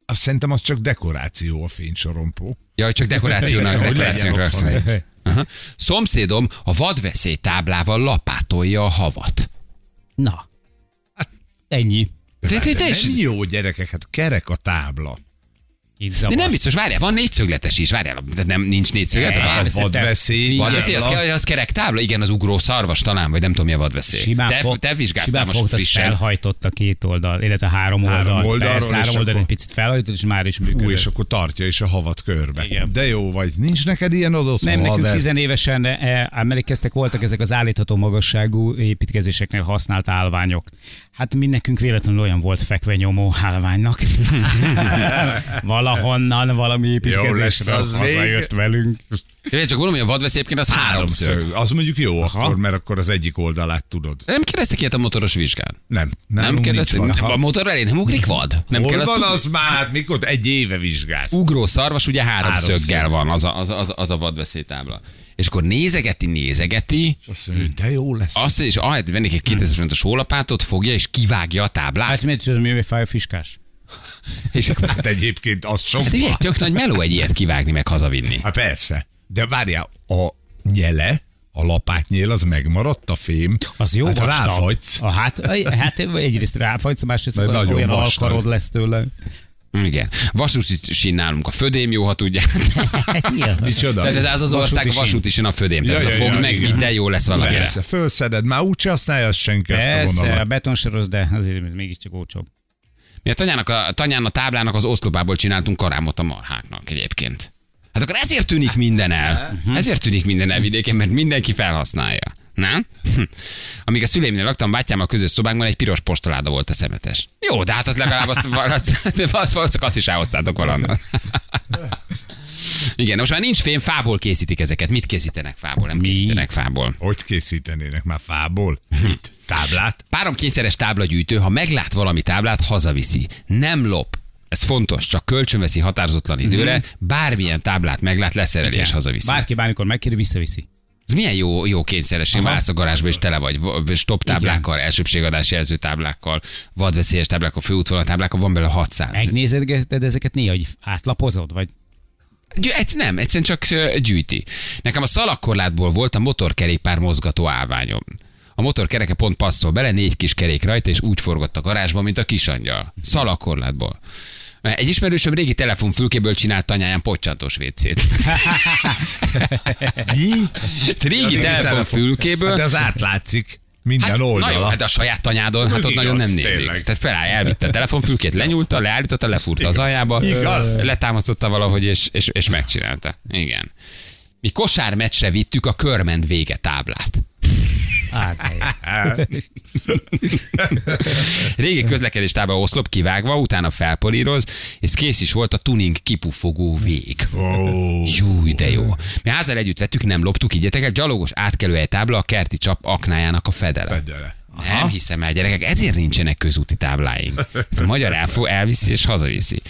Azt szerintem az csak dekoráció a fénysorompó. Ja, hogy csak dekorációnak, hogy dekorációnak. Aha. Szomszédom a vadveszély táblával lapátolja a havat. Na. Ennyi. De, de, de, De és- nem jó gyerekek, hát kerek a tábla. Itt de zavar. nem biztos, várjál, van négyszögletes is, várjál, de nem, nincs négyszöglet? Ne, a tábla? ez- Vadveszély. Vadveszély, az, tábla. ke- az kerek tábla? Igen, az ugró szarvas talán, vagy nem tudom mi a vadveszély. Simán te, fog, te vizsgáztál simán most fogta, frissen. felhajtott a két oldal, illetve három oldal. Három oldalról, Persze, három oldal egy picit felhajtott, és már is működött. Hú, és akkor tartja is a havat körbe. Igen. De jó vagy. Nincs neked ilyen adott Nem, nekünk haver? tizenévesen eh, emlékeztek, voltak ezek az állítható magasságú építkezéseknél használt állványok. Hát mi nekünk véletlenül olyan volt fekve nyomó állványnak. Valahonnan valami építkezésre az hazajött velünk. Én csak mondom, hogy a vadveszély egyébként az háromszög. Háromszög. Az mondjuk jó Aha. akkor, mert akkor az egyik oldalát tudod. Nem kérdeztek ilyet a motoros vizsgán? Nem. Nem kérdeztek? A motor elé nem ugrik vad? Nem Hol van az már? Mikor? Egy éve vizsgálsz. Ugró szarvas ugye háromszöggel Háromszög. van, az a, az, az, az a vadveszélytábla. És akkor nézegeti, nézegeti, Azt mondja, de jó lesz. azt és ahelyett vennék egy 2000 forintos hólapátot, fogja és kivágja a táblát. Hát miért tudom, mi fáj a fiskás? És akkor, Hát egyébként az sok. hát ugye, tök nagy meló egy ilyet kivágni, meg hazavinni. Hát persze. De várjál, a nyele A lapátnyél az megmaradt, a fém. Az jó hát vastag. ráfagysz. A hát, hát egyrészt ráfagysz, másrészt olyan vastag. alkarod lesz tőle. Igen. Vasúti nálunk a födém jó, ha tudják. Micsoda? Tehát ez az az ország a vasúti sin a födém. Tehát Ja, ez a ja, fog ja, meg, igen. minden jó lesz valamire. Persze, fölszeded, már úgyse használja azt senki ezt a Persze, a vonalat. betonsoros, de azért mégiscsak olcsóbb. Mi a tanyának a, tanyán a táblának az oszlopából csináltunk karámot a marháknak egyébként. Hát akkor ezért tűnik minden el. Ezért tűnik minden el vidéken, mert mindenki felhasználja. Nem? Hm. Amíg a szüleimnél laktam, bátyámmal közös szobánkban egy piros postaláda volt a szemetes. Jó, de hát az legalább azt, azt, azt, azt, azt is elhoztátok valannan. Igen, most már nincs fém, fából készítik ezeket. Mit készítenek fából? Nem Mi? készítenek fából. Hogy készítenének már fából? Mit? Táblát? Párom kényszeres táblagyűjtő, ha meglát valami táblát, hazaviszi. Nem lop. Ez fontos, csak kölcsönveszi határozatlan időre, bármilyen táblát meglát, leszereli és hazaviszi. Bárki bármikor megkéri, visszaviszi. Ez milyen jó, jó kényszeres, én válsz a garázsba, és tele vagy stop táblákkal, elsőbségadás jelző táblákkal, vadveszélyes táblákkal, főútvonal táblákkal, van belőle 600. Megnézed ezeket néha, hogy átlapozod, vagy Gy- egy, nem, egyszerűen csak gyűjti. Nekem a szalagkorlátból volt a motorkerékpár mozgató állványom. A motorkereke pont passzol bele, négy kis kerék rajta, és úgy forgott a garázsba, mint a kisangyal. Szalagkorlátból. Egy ismerősöm régi telefonfülkéből csinált tanyáján pottyantós vécét. régi telefonfülkéből. Hát de az átlátszik minden Hát, na jó, oldala. hát a saját tanyádon, hát ott Igaz, nagyon nem nézik. tényleg. Tehát feláll, elvitte a telefonfülkét, lenyúlta, leállította, lefúrta az Igaz. aljába, Igaz. letámasztotta valahogy, és, és, és megcsinálta. Igen. Mi kosármeccsre vittük a körment vége táblát. Át. Régi közlekedés tábla oszlop kivágva, utána felpolíroz, és kész is volt a tuning kipufogó vég. Ó, Jú, de jó. Mi házzal együtt vettük, nem loptuk, így el, gyalogos átkelőhely tábla a kerti csap aknájának a fedele. fedele. Nem hiszem el, gyerekek, ezért nincsenek közúti tábláink. A magyar elfo elviszi és hazaviszi.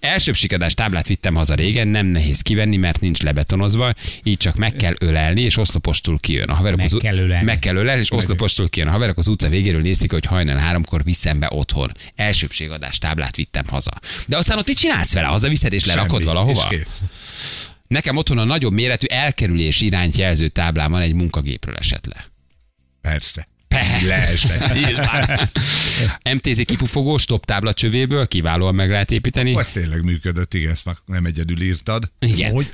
Elsőbb sikadás táblát vittem haza régen, nem nehéz kivenni, mert nincs lebetonozva, így csak meg kell ölelni, és oszlopostól kijön. A haverok Meg az, kell ölelni. Meg kell ölelni, és oszlopostól kijön. A haverok az utca végéről nézték, hogy hajnal háromkor viszem be otthon. Elsőbségadás táblát vittem haza. De aztán ott mit csinálsz vele? Hazaviszed és lerakod Semmi, valahova? És kész. Nekem otthon a nagyobb méretű elkerülés irányt jelző táblában egy munkagépről esett le. Persze. Leesett. MTZ kipufogó stop tábla csövéből kiválóan meg lehet építeni. Ez tényleg működött, igen, ezt már nem egyedül írtad. Igen. Hogy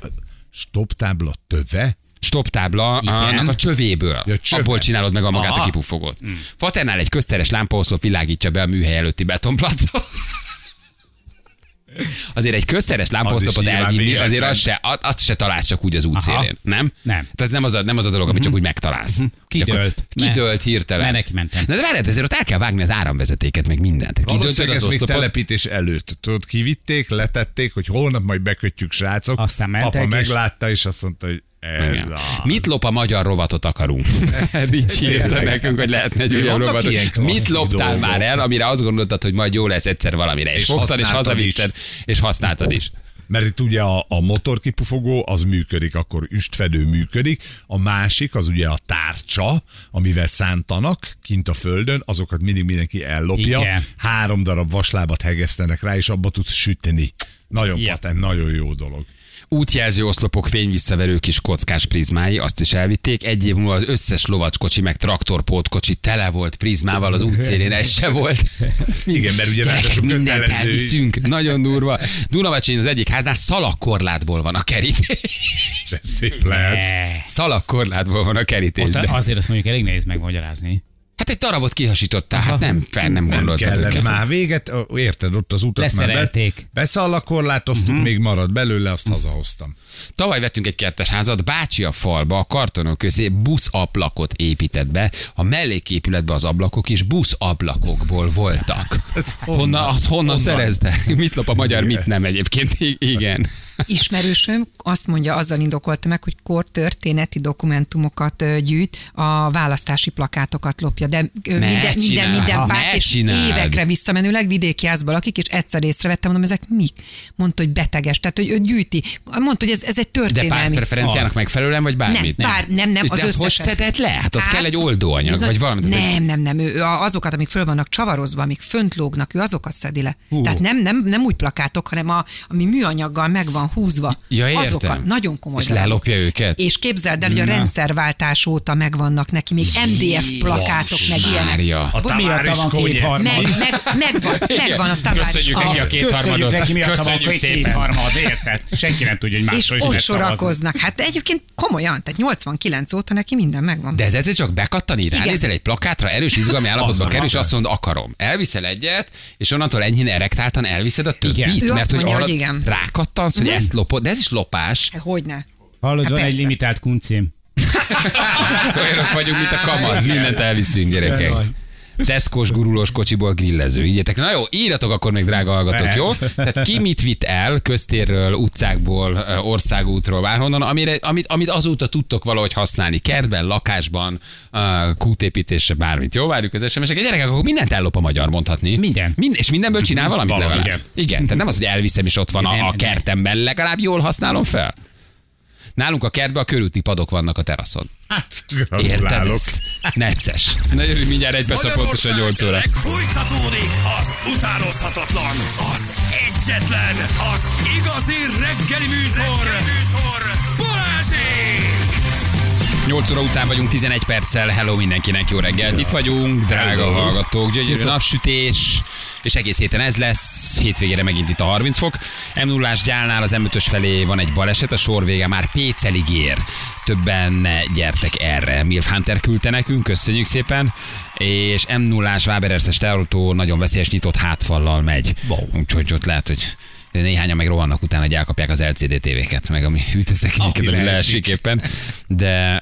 stop tábla töve? Stop tábla annak a csövéből. Ja, csöve. Abból csinálod meg a magát a Aha. kipufogót. Faternál egy közteres lámpaoszlop világítja be a műhely előtti betonplacot. Azért egy közteres lámpaoszlopot nyilván elvinni, azért azt se, azt se találsz csak úgy az útszélén, nem? Nem. Tehát nem az a, nem az a dolog, amit csak úgy megtalálsz. Kidőlt. Kidőlt hirtelen. Mert neki mentem. Na de várjad, ezért ott el kell vágni az áramvezetéket, meg mindent. Valószínűleg az oszlopot. telepítés előtt. Tudod, kivitték, letették, hogy holnap majd bekötjük, srácok. Aztán mentek, Papa és- meglátta, és azt mondta, hogy ez Igen. a... Mit lop a magyar rovatot akarunk? Ricsi írta nekünk, hogy lehetne egy olyan rovatot. Mit loptál dolgok. már el, amire azt gondoltad, hogy majd jó lesz egyszer valamire. És, És fogtad, és hazavitted, és használtad is. Mert itt ugye a, a motorkipufogó az működik, akkor üstfedő működik, a másik az ugye a tárcsa, amivel szántanak kint a földön, azokat mindig mindenki ellopja. Igen. Három darab vaslábat hegesztenek rá, és abba tudsz sütni. Nagyon Ja. patent, nagyon jó dolog. Útjelző oszlopok fényvisszaverő kis kockás prizmái, azt is elvitték. Egy év múlva az összes lovackocsi, meg traktorpótkocsi tele volt prizmával, az útszélén ez se volt. Igen, mert ugye Gyerekek, ráadásul mindent elviszünk. Nagyon durva. Dunavacsin az egyik háznál szalagkorlátból van a kerítés. Ez szép lehet. Ne. Szalagkorlátból van a kerítés. Ott De... azért azt mondjuk elég nehéz megmagyarázni. Hát egy darabot kihasítottál, hát nem, fel nem Nem gondoltad. hogy kellett kell. már véget, érted, ott az utat már be, Leszerelték. beszalakorlátoztuk, Mhm. uh-huh. még marad belőle, azt hazahoztam. Tavaly vettünk egy kertes házat, bácsi a falba, a kartonok közé buszablakot épített be, a melléképületbe az ablakok is buszablakokból voltak. Ez Honnan, honnan? az honnan, Honnan? szerezte? Mit lop a magyar, mit nem egyébként? Igen. Ismerősöm azt mondja, azzal indokolta meg, hogy kortörténeti dokumentumokat gyűjt, a választási plakátokat lopja, de minden, minden, minden Ha, párt, és évekre visszamenőleg vidéki házban lakik, és egyszer észrevettem, mondom, ezek mik? Mondta, hogy beteges, tehát hogy ő gyűjti. Mondta, hogy ez, ez egy De történelmi. pártpreferenciának Az. megfelelően, vagy bármit? Nem, bár, nem, nem, az de az hogy szedett le? Hát az kell egy oldóanyag, bizony- vagy valami. Ez egy- Nem, nem, nem. Ő azokat, amik föl vannak csavarozva, amik fönt lógnak, ő azokat szedi le. Tehát nem, nem, nem úgy plakátok, hanem a, ami műanyaggal meg van húzva. Ja, értem. Azokat, nagyon komoly És darabok. lelopja őket? És képzeld el, hogy a rendszerváltás óta megvannak neki még MDF plakátok, meg ilyenek. A kétharmad. Meg, meg, megvan, megvan a Tavares. Köszönjük neki a a- kétharmadot. Köszönjük szépen. kétharmad, érted? Senki nem tudja, hogy is ott sorakoznak. Hát egyébként komolyan, tehát 89 óta neki minden megvan. De ez egyszer csak bekattani, ránézel egy plakátra, erős izgalmi állapotban Azzal, kerül, és azt mondod, akarom. Elviszel egyet, és onnantól enyhén erektáltan elviszed a többit, Igen. Ő mert hogy mondja, arra hogy igen. rákattansz, hogy ezt lopod, de ez is lopás. Hát Hogyne. Hallod, Hát van egy limitált kuncim. Olyanok vagyunk, mint a kamaz, mindent elviszünk, gyerekek. Teszkos gurulós kocsiból grillező. Ígyetek. Na jó, írjatok akkor még, drága hallgatók, jó? Tehát ki mit vitt el köztérről, utcákból, országútról, bárhonnan, amire, amit, amit azóta tudtok valahogy használni. Kertben, lakásban, kútépítésre, bármit. Jó, várjuk az SMS-eket. Gyerekek, akkor mindent ellop a magyar, mondhatni. Minden. Mind, és mindenből csinál valamit Valami, legalább. igen. igen. Tehát nem az, hogy elviszem, és ott van a, a kertemben, legalább jól használom fel. Nálunk a kertben a körúti padok vannak a teraszon. Hát, gratulálok. ezt? Necces. Nagyon mindjárt egy perc a pontosan 8 óra. Folytatódik az utánozhatatlan, az egyetlen, az igazi reggeli műsor, reggeli műsor Balázsék! 8 óra után vagyunk 11 perccel. Hello mindenkinek, jó reggelt. Itt vagyunk, drága Hello. hallgatók. Gyönyörű napsütés, és egész héten ez lesz. Hétvégére megint itt a 30 fok. m 0 gyálnál az M5-ös felé van egy baleset, a sor vége már Pécelig ér. Többen ne gyertek erre. Milf Hunter küldte nekünk, köszönjük szépen. És m 0 Vábererszes nagyon veszélyes nyitott hátfallal megy. Wow. Úgyhogy ott lehet, hogy néhányan meg rohannak utána, hogy elkapják az LCD tévéket, meg ami ami leesik. éppen, de,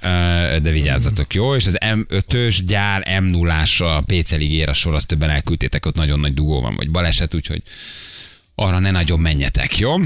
de vigyázzatok, jó? És az M5-ös gyár M0-ás a PC-lig ér a sor, azt többen elküldtétek, ott nagyon nagy dugó van, vagy baleset, úgyhogy arra ne nagyon menjetek, jó?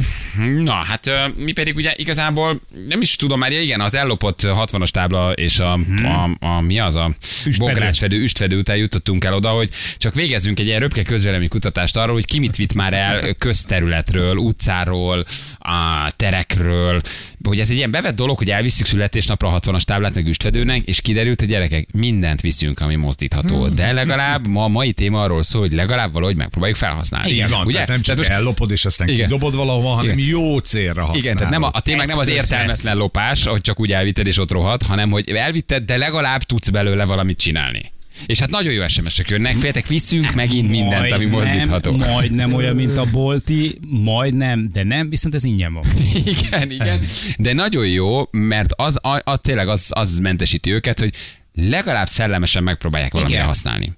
Na, hát mi pedig ugye igazából nem is tudom már, igen, az ellopott 60-as tábla és a, a, a, mi az a bográcsfedő, üstfedő után jutottunk el oda, hogy csak végezzünk egy ilyen röpke közvélemény kutatást arról, hogy ki mit vitt már el közterületről, utcáról, a terekről, hogy ez egy ilyen bevett dolog, hogy elviszük születésnapra a 60-as táblát meg üstfedőnek, és kiderült, hogy gyerekek, mindent viszünk, ami mozdítható. De legalább ma a mai téma arról szól, hogy legalább valahogy megpróbáljuk felhasználni. Van, Ugye? tehát nem csak most- ellopod, és aztán Igen. kidobod valahova, hanem Igen. jó célra használod. igen, tehát nem a, a tényleg nem az értelmetlen lopás, hogy csak úgy elvitted és ott rohadt, hanem hogy elvitted, de legalább tudsz belőle valamit csinálni. És hát nagyon jó SMS-ek jönnek, féltek, viszünk megint mindent, ami mozdítható. Majdnem olyan, mint a bolti, majdnem, de nem, viszont ez ingyen van. Igen, igen. De nagyon jó, mert az, az, az tényleg az, az mentesíti őket, hogy legalább szellemesen megpróbálják valamire Igen. használni.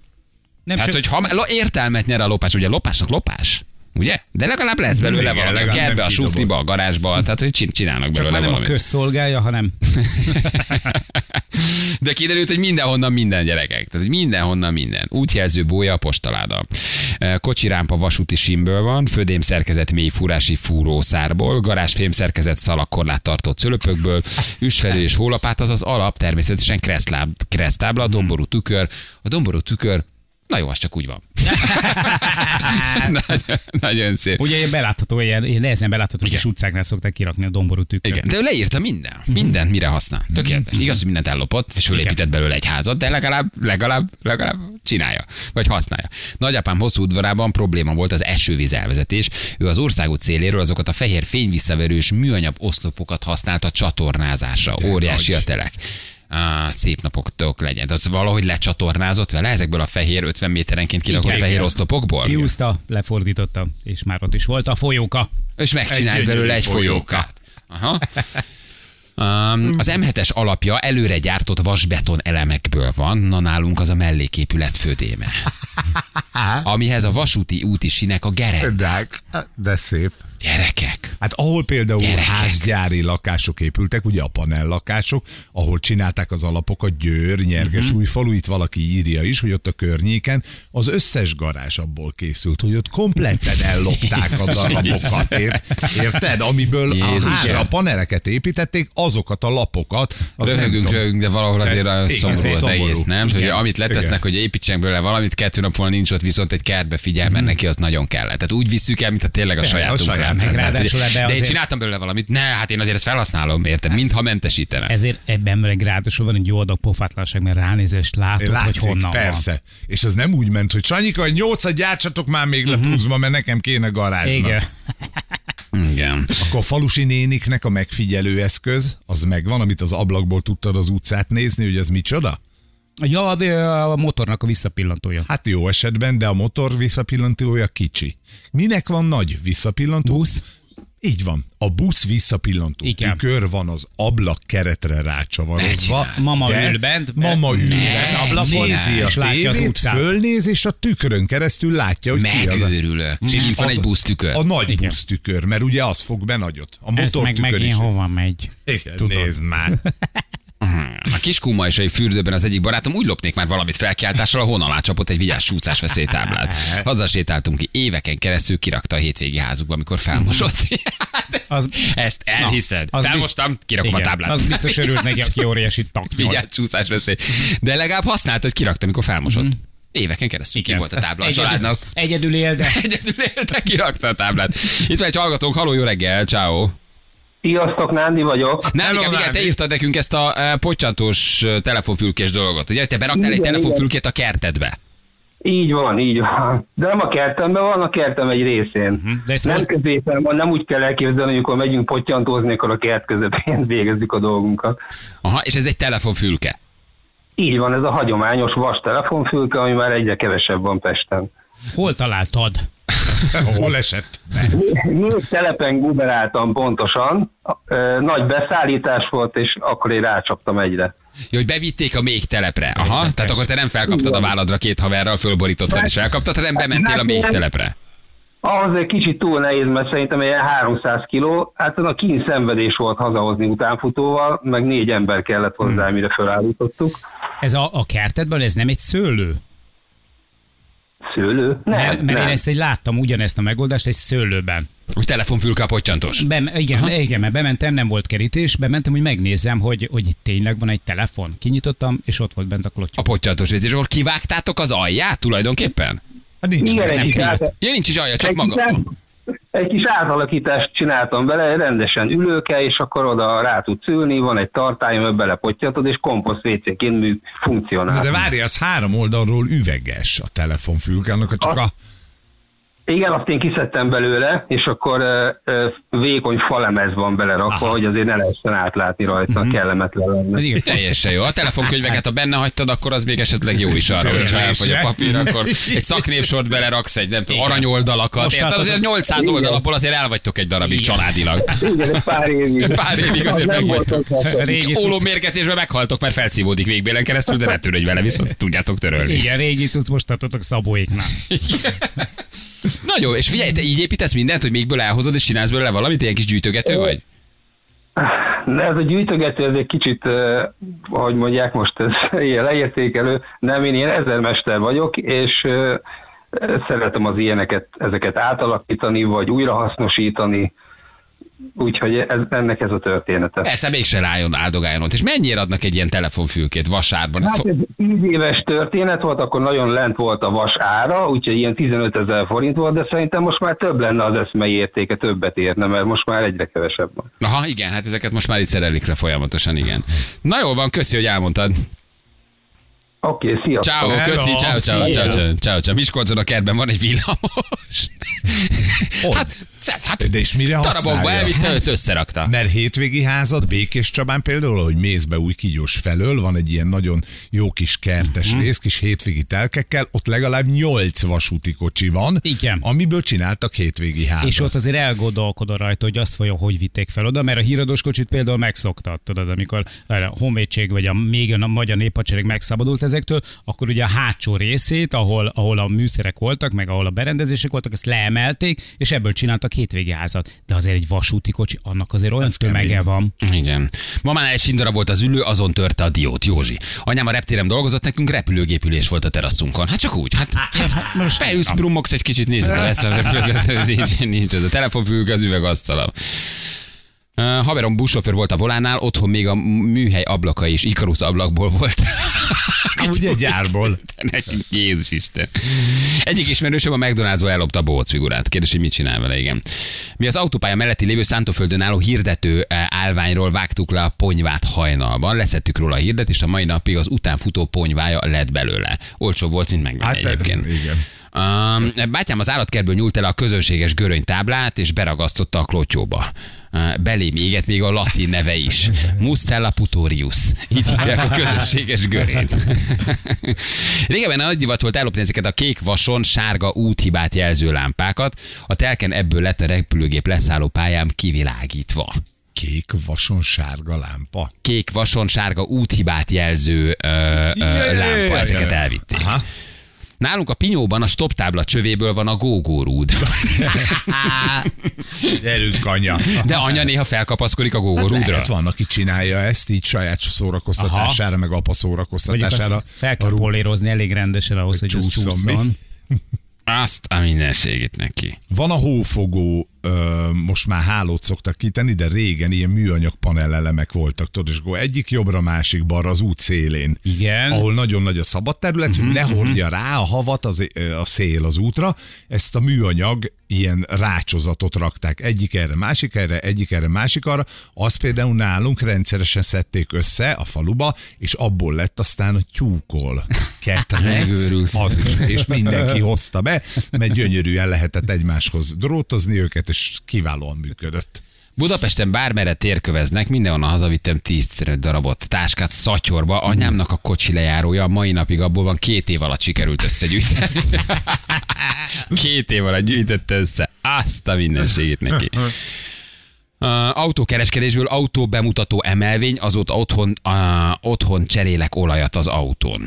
Nem Tehát, hogy ha értelmet nyer a lopás, ugye a lopásnak lopás, ugye? De legalább lesz belőle Igen, valami. A legalább kertbe, nem a sufniba, a garázsba, tehát hogy csin- csinálnak csak belőle már nem a közszolgálja, hanem De kiderült, hogy mindenhonnan minden gyerekek. Tehát hogy mindenhonnan minden. Útjelző bója a postaláda. E, Kocsirámpa vasúti simből van, födém szerkezet mély fúrási fúrószárból, garázsfém szerkezet szalakkorlát tartó cölöpökből, üsfelő és hólapát, az az alap, természetesen kresztláb, kresztábla, domború tükör. A domború tükör Na jó, az csak úgy van. nagyon, nagyon szép. ugye belátható, ilyen, ilyen nehezen belátható kis utcáknál szokták kirakni a domború tükröt. Igen, de ő leírta minden, mindent mire használ. Tökéletes. Igaz, hogy mindent ellopott, és fölépített belőle egy házat, de legalább, legalább, legalább csinálja, vagy használja. Nagyapám hosszú udvarában probléma volt az esővíz elvezetés. Ő az országút széléről azokat a fehér fényvisszaverős műanyag oszlopokat használta csatornázásra. Óriási a telek. Á, szép napoktok legyen. Az valahogy lecsatornázott vele ezekből a fehér 50 méterenként kilakott Igen. fehér oszlopokból? Kiúzta, lefordította, és már ott is volt a folyóka. És megcsinált Egy belőle egy folyókát. Aha. Um, az M7-es alapja előre gyártott vasbeton elemekből van, na nálunk az a melléképület födéme. Amihez a vasúti úti sinek a gerend. De, de szép. Gyerekek. Hát ahol például Gyerekek. házgyári lakások épültek, ugye a panellakások, ahol csinálták az alapokat, Győr, Nyerges, uh-huh. Újfalu, itt valaki írja is, hogy ott a környéken az összes garázs abból készült, hogy ott kompletten ellopták a darabokat, ért, érted? Amiből a Jézus. házra a paneleket építették, azokat a lapokat. Az Röhögünk, röhögünk, de valahol azért De- olyan igen, szomorú az szomorú. egész, nem? Hogy Igen. amit letesznek, Igen. hogy építsenek belőle valamit, kettő nap volna nincs ott, viszont egy kertbe figyel, mert neki az nagyon kell. Tehát úgy visszük el, mint a tényleg a a saját. Meg ráadásul hogy- ebbe De én azért- csináltam belőle valamit. Ne, hát én azért ezt felhasználom, érted? Mintha mentesítene. Ezért ebben meg ráadásul van egy jó adag pofátlanság, mert ránézel, és látod, Látszik, hogy honnan persze. van. És az nem úgy ment, hogy Sanyika, hogy nyolcat gyártsatok már még le pluszba, mert nekem kéne garázsnak. Igen. Igen. Akkor a falusi néniknek a megfigyelő eszköz, az megvan, amit az ablakból tudtad az utcát nézni, hogy ez micsoda? Ja, a, a motornak a visszapillantója. Hát jó esetben, de a motor visszapillantója kicsi. Minek van nagy visszapillantó? Busz. Így van. A busz visszapillantó Igen. tükör van az ablak keretre rácsavarozva. Mama de ül bent, Mama ül bent, az ablakon, nézi a és látja az tévét, utcát. fölnéz, és a tükrön keresztül látja, hogy ki az. Megőrülök. És itt van egy busztükör. A nagy Igen. busztükör, mert ugye az fog be nagyot. A Ez meg motortükör megint is. hova megy. Igen, Tudod. nézd már. A kiskumajsai fürdőben az egyik barátom úgy lopnék már valamit felkiáltással, a hon alá csapott egy vigyás csúszás veszélytáblát. Hazasétáltunk ki, éveken keresztül kirakta a hétvégi házukba, amikor felmosott. Az- Ezt elhiszed. az Felmostam, kirakom a Igen, táblát. Az biztos örült neki, aki óriási taknyol. Vigyázz, csúszás veszély. De legalább használt, hogy kirakta, amikor felmosott. Éveken keresztül ki volt a tábla a Egyedül- családnak. Egyedül él, de Egyedül élte, kirakta a táblát. Itt van egy hallgatónk, haló, jó reggel, ciao. Sziasztok, Nándi vagyok. Nem, Hello, igen, igen, te Nándi. írtad nekünk ezt a e, pottyantós e, telefonfülkés dolgot. Ugye te beraktál egy telefonfülkét a kertedbe. Így van, így van. De nem a kertemben van, a kertem egy részén. de ezt Nem most- középen van, nem úgy kell elképzelni, hogy amikor megyünk pottyantózni, akkor a kert közepén végezzük a dolgunkat. Aha, és ez egy telefonfülke. Így van, ez a hagyományos vas telefonfülke, ami már egyre kevesebb van Pesten. hol találtad? Hol esett? Négy telepen guberáltam pontosan, nagy beszállítás volt, és akkor én rácsaptam egyre. Jó, hogy bevitték a még telepre. Aha, tehát akkor te nem felkaptad a válladra két haverral, fölborítottad és felkaptad, hanem bementél a még telepre. Ahhoz egy kicsit túl nehéz, mert szerintem ilyen 300 kiló, hát a kín szenvedés volt hazahozni utánfutóval, meg négy ember kellett hozzá, mire felállítottuk. Ez a, a kertedben, ez nem egy szőlő? Szőlő? Nem, mert, mert nem. én ezt egy láttam ugyanezt a megoldást egy szőlőben. Úgy telefonfülke a pottyantós. Bem, igen, Aha. igen, mert bementem, nem volt kerítés, bementem, hogy megnézzem, hogy, hogy tényleg van egy telefon. Kinyitottam, és ott volt bent a klotyó. A pottyantós vécés, és akkor kivágtátok az alját tulajdonképpen? Hát nincs Igen, meg. egy kis, át, Ja, nincs is alja, csak egy, kis, átalakítást csináltam bele, rendesen ülőke, és akkor oda rá tudsz ülni, van egy tartály, amiben belepotyatod, és komposzt WC-ként funkcionál. De várj, az három oldalról üveges a telefonfülke, annak a csak a... Igen, azt én kiszedtem belőle, és akkor ö, ö, vékony falemez van belerakva, Aha. hogy azért ne lehessen átlátni rajta, uh-huh. kellemetlen lenne. Igen. Teljesen jó. A telefonkönyveket, ha benne hagytad, akkor az még esetleg jó is arra, hogyha elfogy a papír, akkor egy szaknévsort beleraksz, egy nem tudom, Igen. aranyoldalakat. Most Érted? Azért 800 oldalapból azért elvagytok egy darabig Igen. családilag. Igen, egy pár évig. Pár évig azért megvagytok. Ólómérgezésben meghaltok, mert felszívódik végbélen keresztül, de ne törődj vele, viszont tudjátok törölni. igen, régi cucc most tartottak Szabóéknál. Na jó, és figyelj, te így építesz mindent, hogy mégből elhozod és csinálsz belőle valamit, ilyen kis gyűjtögető vagy? De ez a gyűjtögető, ez egy kicsit, eh, ahogy mondják most, ez ilyen leértékelő. Nem, én ilyen ezermester vagyok, és eh, szeretem az ilyeneket, ezeket átalakítani, vagy újrahasznosítani. Úgyhogy ez, ennek ez a története. Persze, mégse rájon, áldogáljon ott. És mennyire adnak egy ilyen telefonfülkét vasárban? Hát ez 10 éves történet volt, akkor nagyon lent volt a vas ára, úgyhogy ilyen 15 ezer forint volt, de szerintem most már több lenne az eszmei értéke, többet érne, mert most már egyre kevesebb van. Aha, igen, hát ezeket most már itt szerelik le folyamatosan, igen. Na jól van, köszi, hogy elmondtad. Oké, okay, sziasztok! Ciao, Hello. köszi, ciao, ciao, Szia. ciao, ciao, ciao, ciao. Miskolcon a kertben van egy villamos. Hát, hát De és mire darabokba elvitte, őt összerakta. Mert hétvégi házad Békés Csabán például, hogy mész be új kígyós felől, van egy ilyen nagyon jó kis kertes Mhm. rész, kis hétvégi telkekkel, ott legalább nyolc vasúti kocsi van, Igen. amiből csináltak hétvégi házat. És ott azért elgondolkodol rajta, hogy azt vajon hogy vitték fel oda, mert a híradós kocsit például megszoktad, tudod, amikor a honvédség vagy a még a magyar néphadsereg megszabadult ezektől, akkor ugye a hátsó részét, ahol, ahol a műszerek voltak, meg ahol a berendezések voltak, ezt leemelték, és ebből csináltak hétvégi házat. De azért egy vasúti kocsi, annak azért olyan tömege kemény. van. Igen. Mamánál egy sindara volt az ülő, azon törte a diót, Józsi. Anyám a reptéren dolgozott, nekünk repülőgépülés volt a teraszunkon. Hát csak úgy, hát, hát most beülsz, brummogsz egy kicsit, nézed, ha lesz a repülőgépülés, nincs, nincs ez a telefonfülke, az üvegasztalam. Uh, haverom buszsofőr volt a volánál, otthon még a műhely ablaka és Ikarus ablakból volt. Ugye gyárból. Jézus Isten. Egyik ismerősöm a McDonald'sból ellopta a bohóc figurát. Kérdés, hogy mit csinál vele, igen. Mi az autópálya melletti lévő Szántóföldön álló hirdető állványról vágtuk le a ponyvát hajnalban, leszettük róla a hirdet, és a mai napig az utánfutó ponyvája lett belőle. Olcsó volt, mint megvenni Hát, egyébként. igen. Um, bátyám az állatkertből nyúlt el a közönséges göröny táblát, és beragasztotta a klotyóba. Belém éget még a latin neve is. Mustella putorius. Így hívják a közönséges görényt. Régebben nagy divat volt ellopni ezeket a kék vason sárga úthibát jelző lámpákat. A telken ebből lett a repülőgép leszálló pályám kivilágítva. Kék vason sárga lámpa. Kék vason sárga úthibát jelző ö, ö, lámpa, ezeket elvitték. Aha. Nálunk a pinyóban a stop tábla csövéből van a gógórúd. Gyerünk, anya. De anya néha felkapaszkodik a Hát gógórúdra. lehet, van, aki csinálja ezt így saját szórakoztatására, meg apa szórakoztatására. fel kell polírozni elég rendesen ahhoz, hogy ez csúszson mi. csúszson. Azt a mindenségét neki. Van a hófogó, ö, most már hálót szoktak kitenni, de régen ilyen műanyag panelelemek voltak, tudod, és akkor egyik jobbra, másik balra az út szélén. Igen. Ahol nagyon nagy a szabad terület, hogy ne hordja rá a havat az, a szél az útra, ezt a műanyag ilyen rácsozatot rakták. Egyik erre, másik erre, egyik erre, másik arra. Azt például nálunk rendszeresen szedték össze a faluba, és abból lett aztán a tyúkol. Ketrec, az is, és mindenki hozta be, mert gyönyörűen lehetett egymáshoz drótozni őket, és kiválóan működött. Budapesten bármerre térköveznek, mindenhonnan hazavittem 10 darabot táskát szatyorba. Anyámnak a kocsi lejárója a mai napig abból van két év alatt sikerült összegyűjteni. két év alatt gyűjtette össze. Azt a mindenségét neki. Uh, autókereskedésből autó bemutató emelvény, azóta otthon, uh, otthon cserélek olajat az autón.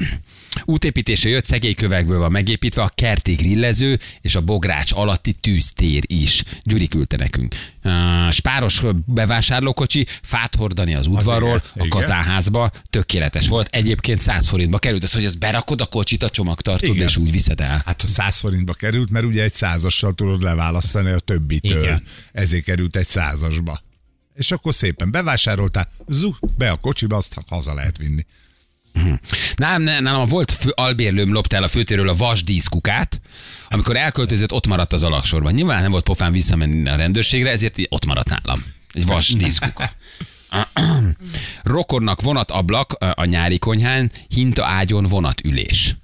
Útépítése jött, szegélykövekből van megépítve a kerti grillező és a bogrács alatti tűztér is. Gyuri küldte nekünk. Spáros bevásárlókocsi, fát hordani az udvarról, igen, a kazánházba, tökéletes volt. Egyébként 100 forintba került az, hogy ezt berakod a kocsit a csomagtartóba, Igen. és úgy viszed el. Hát ha 100 forintba került, mert ugye egy százassal tudod leválasztani a többitől. Igen. Ezért került egy százasba. És akkor szépen bevásároltál, zu, be a kocsiba, azt haza lehet vinni. Nálam, nálam volt fő, albérlőm lopta el a főtéről a vasdíszkukát, amikor elköltözött, ott maradt az alaksorban. Nyilván nem volt pofán visszamenni a rendőrségre, ezért ott maradt nálam. Egy vasdíszkuka. Rokonnak vonatablak a nyári konyhán, hinta ágyon vonatülés.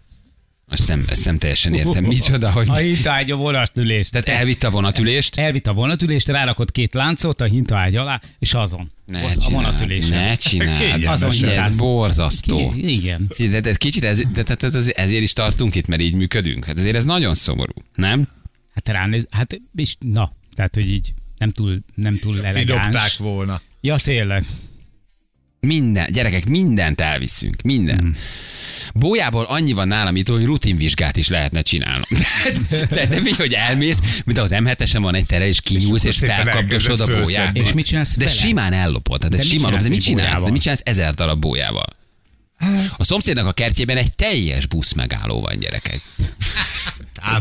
Azt nem, ezt nem teljesen értem. Micsoda, hogy... A hintaágy a vonatülést. Tehát elvitt a vonatülést. Elvitt a vonatülést, rárakott két láncot a hintaágy alá, és azon. Ne Ott a csináld, vonatülésen. ne csináld. Azon Ez borzasztó. Ki- Igen. De, de kicsit ez, de, de, de, de ezért is tartunk itt, mert így működünk. Hát ezért ez nagyon szomorú, nem? Hát ránéz, hát és na, tehát, hogy így nem túl, nem túl Kidobták elegáns. volna. Ja, tényleg. Minden, gyerekek, mindent elviszünk, minden. Hmm. Bójából annyi van nálam itt, hogy rutinvizsgát is lehetne csinálnom. De, de, de mi, hogy elmész, mint az M7-esen van egy tere, és kinyúlsz, és, És felkapdosod a bóját. És mit csinálsz De vele? simán ellopod. De mit simán, de mit csinálsz? De mit csinálsz ezer darab bójával? A szomszédnak a kertjében egy teljes busz megálló van, gyerekek.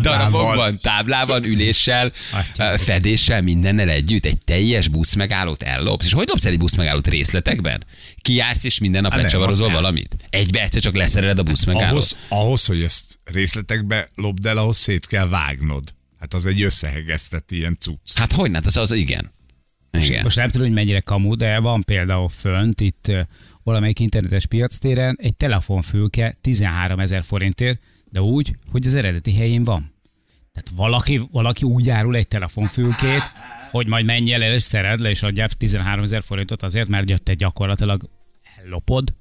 Darabokban, táblában, üléssel, fedéssel, mindennel együtt. Egy teljes busz megállót ellopsz. És hogy dobsz el egy busz megállót részletekben? Kiállsz és minden nap Hát lecsavarozol valamit? Egybe egyszer csak leszereled a busz megállót. Ahhoz, ahhoz, hogy ezt részletekbe lopd el, ahhoz szét kell vágnod. Hát az egy összehegesztett ilyen cucc. Hát hogy ne? Az, az igen. Igen. Most nem tudom, hogy mennyire kamu, de van például fönt itt valamelyik internetes piactéren egy telefonfülke 13 ezer forintért, de úgy, hogy az eredeti helyén van. Tehát valaki, valaki úgy árul egy telefonfülkét, hogy majd menj el és szered le, és adjál 13 ezer forintot azért, mert te gyakorlatilag ellopod.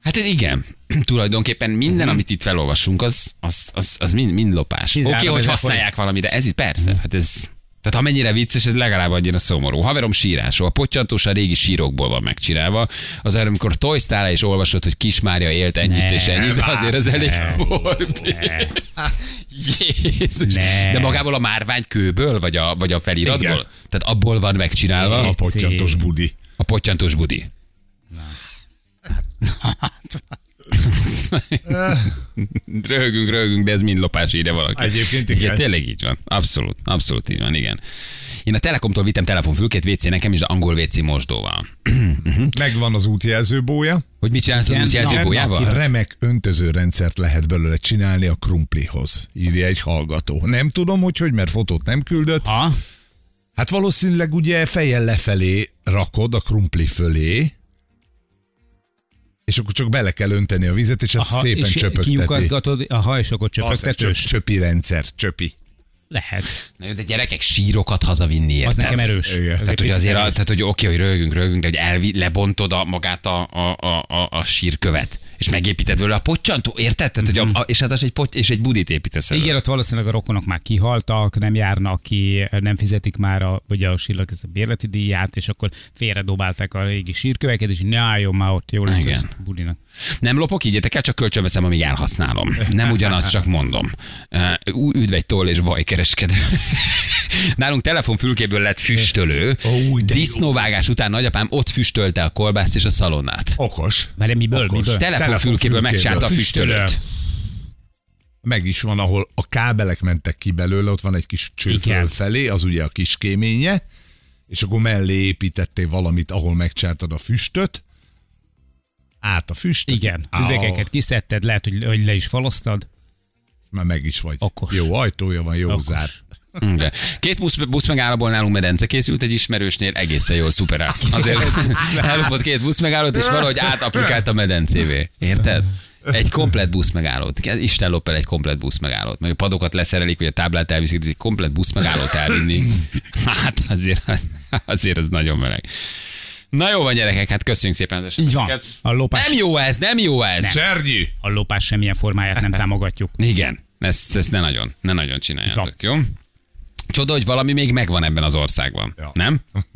Hát ez igen. Tulajdonképpen minden, amit itt felolvassunk, az, az, az, az mind, mind lopás. Oké, 13 okay, hogy használják valamire, ez itt persze. Hát ez, tehát ha mennyire vicces, ez legalább annyira szomorú. Haverom sírásó, a pottyantós a régi sírokból van megcsinálva. Az arra, amikor le és olvasod, hogy Kismária élt ennyit Ne, és ennyit, de azért az elég ne, morbid. Jézus. Ne. De magából a márvány kőből, vagy a, vagy a feliratból? Igen. Tehát abból van megcsinálva A pottyantos budi. a pottyantós budi. Röhögünk, röhögünk, de ez mind lopás írja valaki. Egyébként igen. Tényleg így van. Abszolút, abszolút így van, igen. Én a Telekomtól vittem telefonfülkét, WC nekem is, de angol WC mosdóval. Megvan az útjelzőbója. Hogy mit csinálsz az Igen, útjelző na, bójával? Remek öntözőrendszert lehet belőle csinálni a krumplihoz, írja egy hallgató. Nem tudom, hogy hogy, mert fotót nem küldött. Ha? Hát valószínűleg ugye fejjel lefelé rakod a krumpli fölé, és akkor csak bele kell önteni a vizet, és azt szépen és csöpögteti. kiukaszgatod, aha, és akkor csöpögtetős. csöp, csöpi rendszer, csöpi. Lehet. Na jó, de gyerekek sírokat hazavinni, érted? Az nekem erős. Igen. Tehát, hogy azért, a, erős. tehát, hogy oké, hogy röhögünk, röhögünk, de hogy elvi, lebontod a, magát a, a, a, a, a sírkövet, és megépíted vele a pottyantó, érted? Tehát, hogy a, a, és hát az egy, pot, és egy budit építesz vele. Igen, ott valószínűleg a rokonok már kihaltak, nem járnak ki, nem fizetik már a, ugye a sírlak ezt a bérleti díját, és akkor félredobálták a régi sírköveket, és ne álljon már ott, jó lesz Igen. budinak. Nem lopok, így el, csak kölcsönveszem, amíg elhasználom. Nem ugyanaz, csak mondom. Üdvegy toll és vajkereskedő. Nálunk telefonfülkéből lett füstölő. Jó. Disznóvágás után nagyapám ott füstölte a kolbászt és a szalonnát. Okos. Mert miből, Okos. miből? Telefonfülkéből megcsinálta a Füstölő. füstölőt. Meg is van, ahol a kábelek mentek ki belőle, ott van egy kis cső Igen. fölfelé, az ugye a kis kéménye, és akkor mellé építettél valamit, ahol megcsináltad a füstöt, át a füstöt. Igen, üvegeket kiszedted, lehet, hogy, hogy le is faloztad. Már meg is vagy. Okos. Jó ajtója van, jó Okos. zár. Igen. Két busz, busz megállóból nálunk medence készült egy ismerősnél, egészen jól szuperál. Azért ellopott két busz megállót, és valahogy átaplikált a medencévé. Érted? Egy komplet busz megállót. Isten lop el egy komplet busz megállót. Meg a padokat leszerelik, hogy a táblát elviszik, de egy komplet busz megállót elvinni. Hát azért, azért az nagyon meleg. Na jó van gyerekek, hát köszönjük szépen az Így van. A lopás, Nem jó ez, nem jó ez. Szernyi! a lopás semmilyen formáját nem támogatjuk. Igen, ezt, ezt ne nagyon, ne nagyon csináljátok, Van. jó? Csoda, hogy valami még megvan ebben az országban, Ja. nem?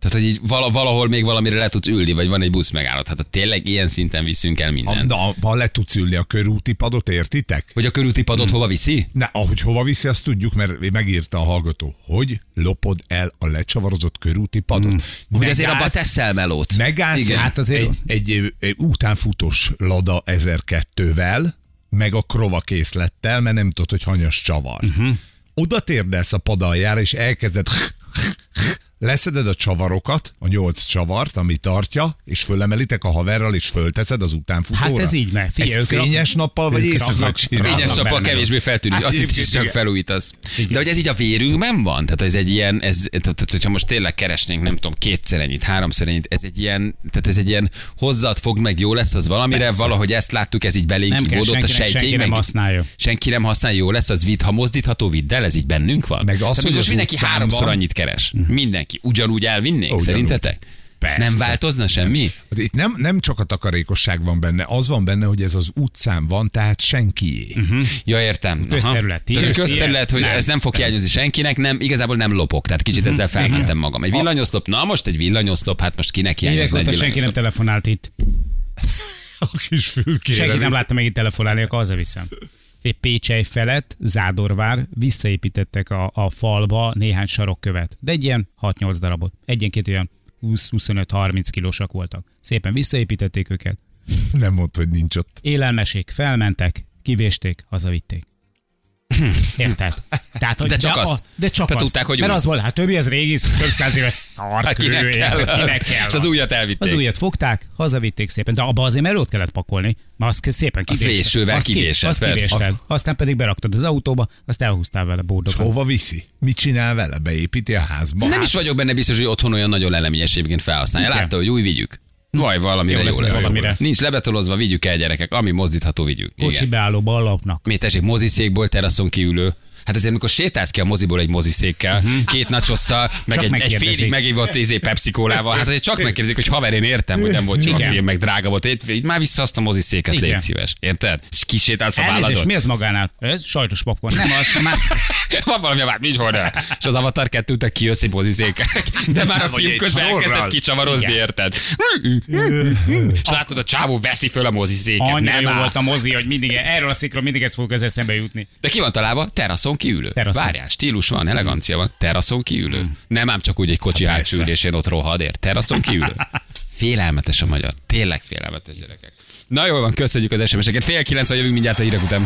Tehát, hogy így vala- valahol még valamire le tudsz ülni, vagy van egy busz megállott. Hát ha tényleg ilyen szinten viszünk el Ha, mindent. na, ha le tudsz ülni a körúti padot, értitek? Hogy a körúti padot hova viszi? Ne, ahogy hova viszi, azt tudjuk, mert megírta a hallgató, hogy lopod el a lecsavarozott körúti padot. Mm. Hogy azért abba teszel melót. Megállsz Igen. hát Hát azért- egy, egy, egy utánfutós Lada 1002-vel, meg a krova készlettel, mert nem tudod, hogy hanyas csavar. Uh-huh. Oda térdelsz a pad aljára, és elkezded leszeded a csavarokat, a nyolc csavart, ami tartja, és fölemelitek a haverral, és fölteszed az utánfutóra. Hát ez így megy. Figyelj, Ezt fényes rak- nappal, vagy éjszaka? Fényes nappal kevésbé feltűnik, Hát azt itt is csak igen. felújítasz. De hogy ez így a vérünkben van? Tehát ez egy ilyen, ez, tehát, hogyha most tényleg keresnénk, nem tudom, kétszer ennyit, háromszor ennyit, ez egy ilyen, tehát ez egy ilyen hozzád fog meg, jó lesz az valamire, Persze. valahogy ezt láttuk, ez így belénk Nem kell, kivódott a senkinek, senki nem használja. Senki nem használ, jó lesz, az vidd, ha mozdítható, vidd el, ez így bennünk van. Meg az, Tehát hogy most mindenki háromszor annyit keres. Mindenki. Ugyanúgy elvinnénk, Ugyanúgy. szerintetek? Persze. Nem változna semmi? Hát Itt nem, nem csak a takarékosság van benne, az van benne, hogy ez az utcán van, tehát senkié. Uh-huh. Ja, értem. Közterület, Tehát közterület, hogy Nem. ez nem fog hiányozni senkinek, nem, igazából nem lopok, tehát kicsit ezzel felmentem magam. Egy villanyoszlop, na most egy villanyoszlop, hát most kinek hiányozna egy senki nem telefonált itt. A kis fülkére. Senki nem látta meg itt telefonálni, akkor hazaviszem. Pécsej felett, Zádorvár, visszaépítettek a, a falba néhány sarokkövet. De egy ilyen 6-8 darabot. Egyenként olyan 20-25-30 kilósak voltak. Szépen visszaépítették őket. Nem mondta, hogy nincs ott. Élelmesék, felmentek, kivésték, hazavitték. Érted? Tehát, hogy De csak a- azt. De csak azt. tudták, hogy Mert új. az volt, hát többi az régi, több száz éves szar, Hát kinek kell? kinek kell És az újat elvitték. Az újat fogták, hazavitték szépen, de abba azért melót kellett pakolni, mert azt szépen Az kivésted. vésővel Azt ki- kivésed, Azt kivésted. Aztán pedig beraktad az autóba, azt elhúztál vele És bódokat. hova viszi? Mit csinál vele? Beépíti a házba? Nem is vagyok benne biztos, hogy otthon olyan nagyon leleményes egyébként felhasználja. Látta, hogy új vigyük. Vaj, valamire Jó jó lesz lesz. ez valamire. Nincs lebetolozva, vigyük el gyerekek. Ami mozdítható, vigyük. Kocsi Igen. beállóba alapnak. Mi tessék, moziszékból, teraszon kiülő. Hát ezért, amikor sétálsz ki a moziból egy moziszékkel, két nachosszal, meg Csak egy, egy félig megívott izé Pepsi kólával, hát azért csak megkérdezik, hogy haver, én értem, hogy nem volt jó a film, meg drága volt. Itt már vissza azt a moziszéket, Igen. légy szíves. Érted? És kisétálsz a válladon. mi az magánál? Ez sajtos popcorn. Nem az, már Van valami vált, nincs. És az Avatar 2 te kijössz egy moziszékkel. De már a film közben elkezdett kicsavarozni, érted? És látod, a csávó veszi föl a moziszéket. annyira Nem jó volt a mozi, hogy mindig erről a szikról mindig ez fog az eszembe jutni. De ki van találva? Teraszon kiülő. Teraszon. Várjál, stílus van, elegancia van. Teraszon kiülő. Nem ám csak úgy egy kocsi Hát hátsó persze. ülésén ott rohad, ért. Teraszon kiülő. Félelmetes a magyar. Tényleg félelmetes gyerekek. Na jól van, köszönjük az SMS-eket. Fél kilenc, vagy jövünk mindjárt a hírek után.